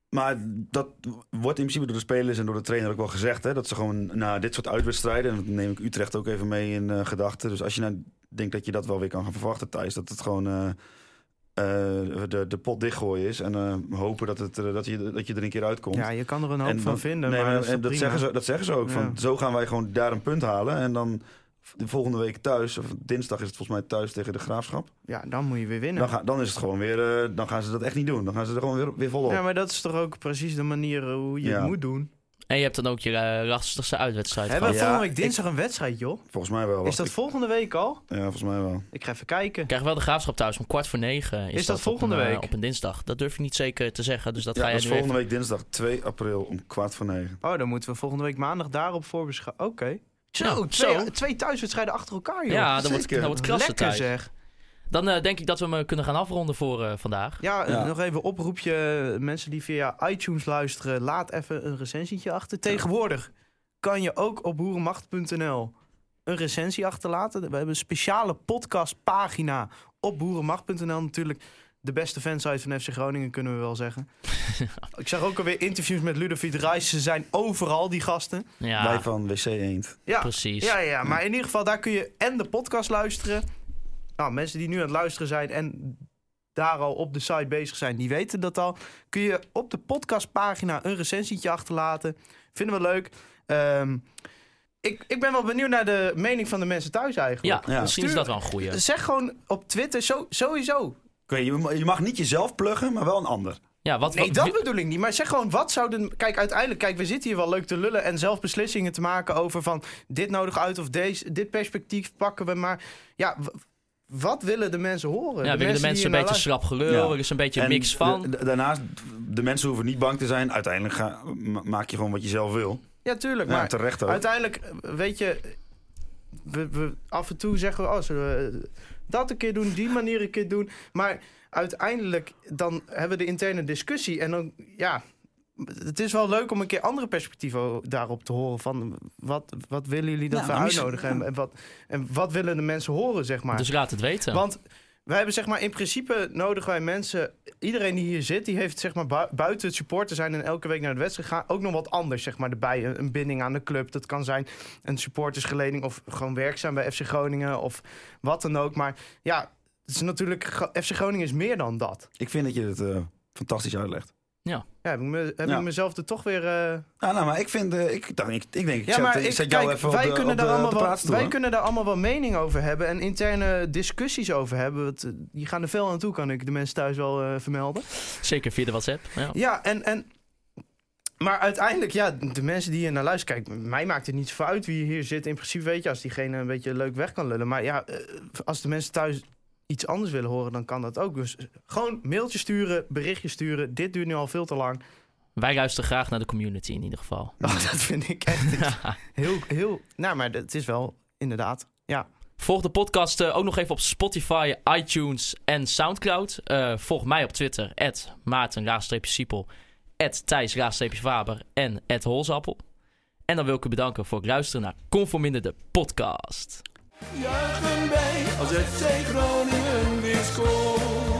Maar dat wordt in principe door de spelers en door de trainer ook wel gezegd. Hè? Dat ze gewoon na dit soort uitwedstrijden, en dat neem ik Utrecht ook even mee in eh, gedachten. Dus als je nou denkt dat je dat wel weer kan gaan verwachten, Thijs, dat het gewoon eh, eh, de, de pot dichtgooien is. En eh, hopen dat, het, eh, dat, je, dat je er een keer uitkomt. ja, je kan er een hoop En van vinden. Nee, maar dat, en dat, zeggen ze, dat zeggen ze ook. Van, zo gaan wij gewoon daar een punt halen. En dan de volgende week thuis, of dinsdag is het volgens mij thuis tegen de Graafschap. Ja, dan moet je weer winnen. Dan, ga, dan is het gewoon weer, eh, dan gaan ze dat echt niet doen. Dan gaan ze er gewoon weer, weer volop. Ja, maar dat is toch ook precies de manier eh, hoe je Ja. het moet doen. En je hebt dan ook je eh, lastigste uitwedstrijd Hebben we. Ja, volgende week ik- dinsdag een wedstrijd, joh? Volgens mij wel. Is dat Ik- volgende week al? Ja, volgens mij wel. Ik ga even kijken. We krijgen wel de graafschap thuis om kwart voor negen. Is, Is dat volgende een, eh, week? op een dinsdag. Dat durf ik niet zeker te zeggen. Dus dat ja, ga dat jij is volgende even... week dinsdag 2 april om kwart voor negen. Oh, dan moeten we volgende week maandag daarop voorbeschouwen. Oké. Zo, Nou, twee, zo. twee thuiswedstrijden achter elkaar, joh. Ja, dan wordt, dan wordt klasse Lekker tijd. zeg. Dan eh, denk ik dat we hem eh, kunnen gaan afronden voor eh, vandaag. Ja, Ja. nog even oproepje. Mensen die via iTunes luisteren, laat even een recensietje achter. Tegenwoordig kan je ook op boerenmacht.nl een recensie achterlaten. We hebben een speciale podcastpagina op boerenmacht.nl natuurlijk. De beste fansite van FC Groningen, kunnen we wel zeggen. Ik zag ook alweer interviews met Ludovic Reis. Ze zijn overal, die gasten. Ja, Wij van WC Eend. Ja, precies. Ja, ja, maar in ieder geval, daar kun je en de podcast luisteren. Nou, mensen die nu aan het luisteren zijn en daar al op de site bezig zijn, die weten dat al. Kun je op de podcastpagina een recensietje achterlaten. Vinden we leuk. Ehm, ik, ik ben wel benieuwd naar de mening van de mensen thuis eigenlijk. Ja, Ja. misschien is dat wel een goeie. Zeg gewoon op Twitter, zo, sowieso. Oké, je, ma- je mag niet jezelf pluggen, maar wel een ander. Ja, wat, Nee, wat- dat bedoel ik niet. Maar zeg gewoon, wat zouden... Kijk, uiteindelijk, kijk, we zitten hier wel leuk te lullen... en zelf beslissingen te maken over van... dit nodig uit of deze, dit perspectief pakken we. Maar ja, wat willen de mensen horen? ja, willen de mensen een beetje slap gelul? Ja. Er is een beetje een mix van. de- de- daarnaast, de mensen hoeven niet bang te zijn. Uiteindelijk ga, ma- maak je gewoon wat je zelf wil. Ja, tuurlijk. Ja, maar terecht ook. uiteindelijk, eh, weet je... We, we, af en toe zeggen we, oh, zullen we dat een keer doen, die manier een keer doen. Maar uiteindelijk, dan hebben we de interne discussie. En dan, ja... Het is wel leuk om een keer andere perspectieven daarop te horen. Van wat, wat willen jullie dat Ja, we uitnodigen? En, en, wat, en wat willen de mensen horen, zeg maar? Dus laat het weten. Want wij hebben zeg maar in principe nodigen wij mensen. Iedereen die hier zit, die heeft zeg maar bui- buiten het supporter zijn en elke week naar de wedstrijd gaan. Ook nog wat anders zeg maar erbij. Een, een binding aan de club. Dat kan zijn een supportersgeleding of gewoon werkzaam bij FC Groningen of wat dan ook. Maar ja, het is natuurlijk FC Groningen is meer dan dat. Ik vind dat je het eh, fantastisch uitlegt. Ja, heb ik, me, heb Ja. ik mezelf er toch weer. eh, Ja, nou, maar ik vind, eh, ik, dacht, ik, ik denk, ik Ja, zet, maar ik ik, zet jou even op wij, de, kunnen op daar de, allemaal op de wel, wij hoor. kunnen daar allemaal wel mening over hebben en interne discussies over hebben. Want, eh, die gaan er veel aan toe, kan ik de mensen thuis wel eh, vermelden. Zeker via de WhatsApp. Ja. Ja, en, en Maar uiteindelijk, ja, de mensen die hier naar luisteren... Kijk, mij maakt het niet zo uit wie hier zit. In principe weet je, als diegene een beetje leuk weg kan lullen. Maar ja, als de mensen thuis iets anders willen horen, dan kan dat ook. Dus gewoon mailtje sturen, berichtje sturen. Dit duurt nu al veel te lang. Wij luisteren graag naar de community in ieder geval. Oh, dat vind ik echt heel, heel... Nou, maar het is wel inderdaad, ja. Volg de podcast eh, ook nog even op Spotify, iTunes en Soundcloud. Eh, volg mij op Twitter, maarten-siepel, thijs-faber en holzappel. En dan wil ik u bedanken voor het luisteren naar Conforminder de podcast. Juichen wij als het Groningen weer scoort.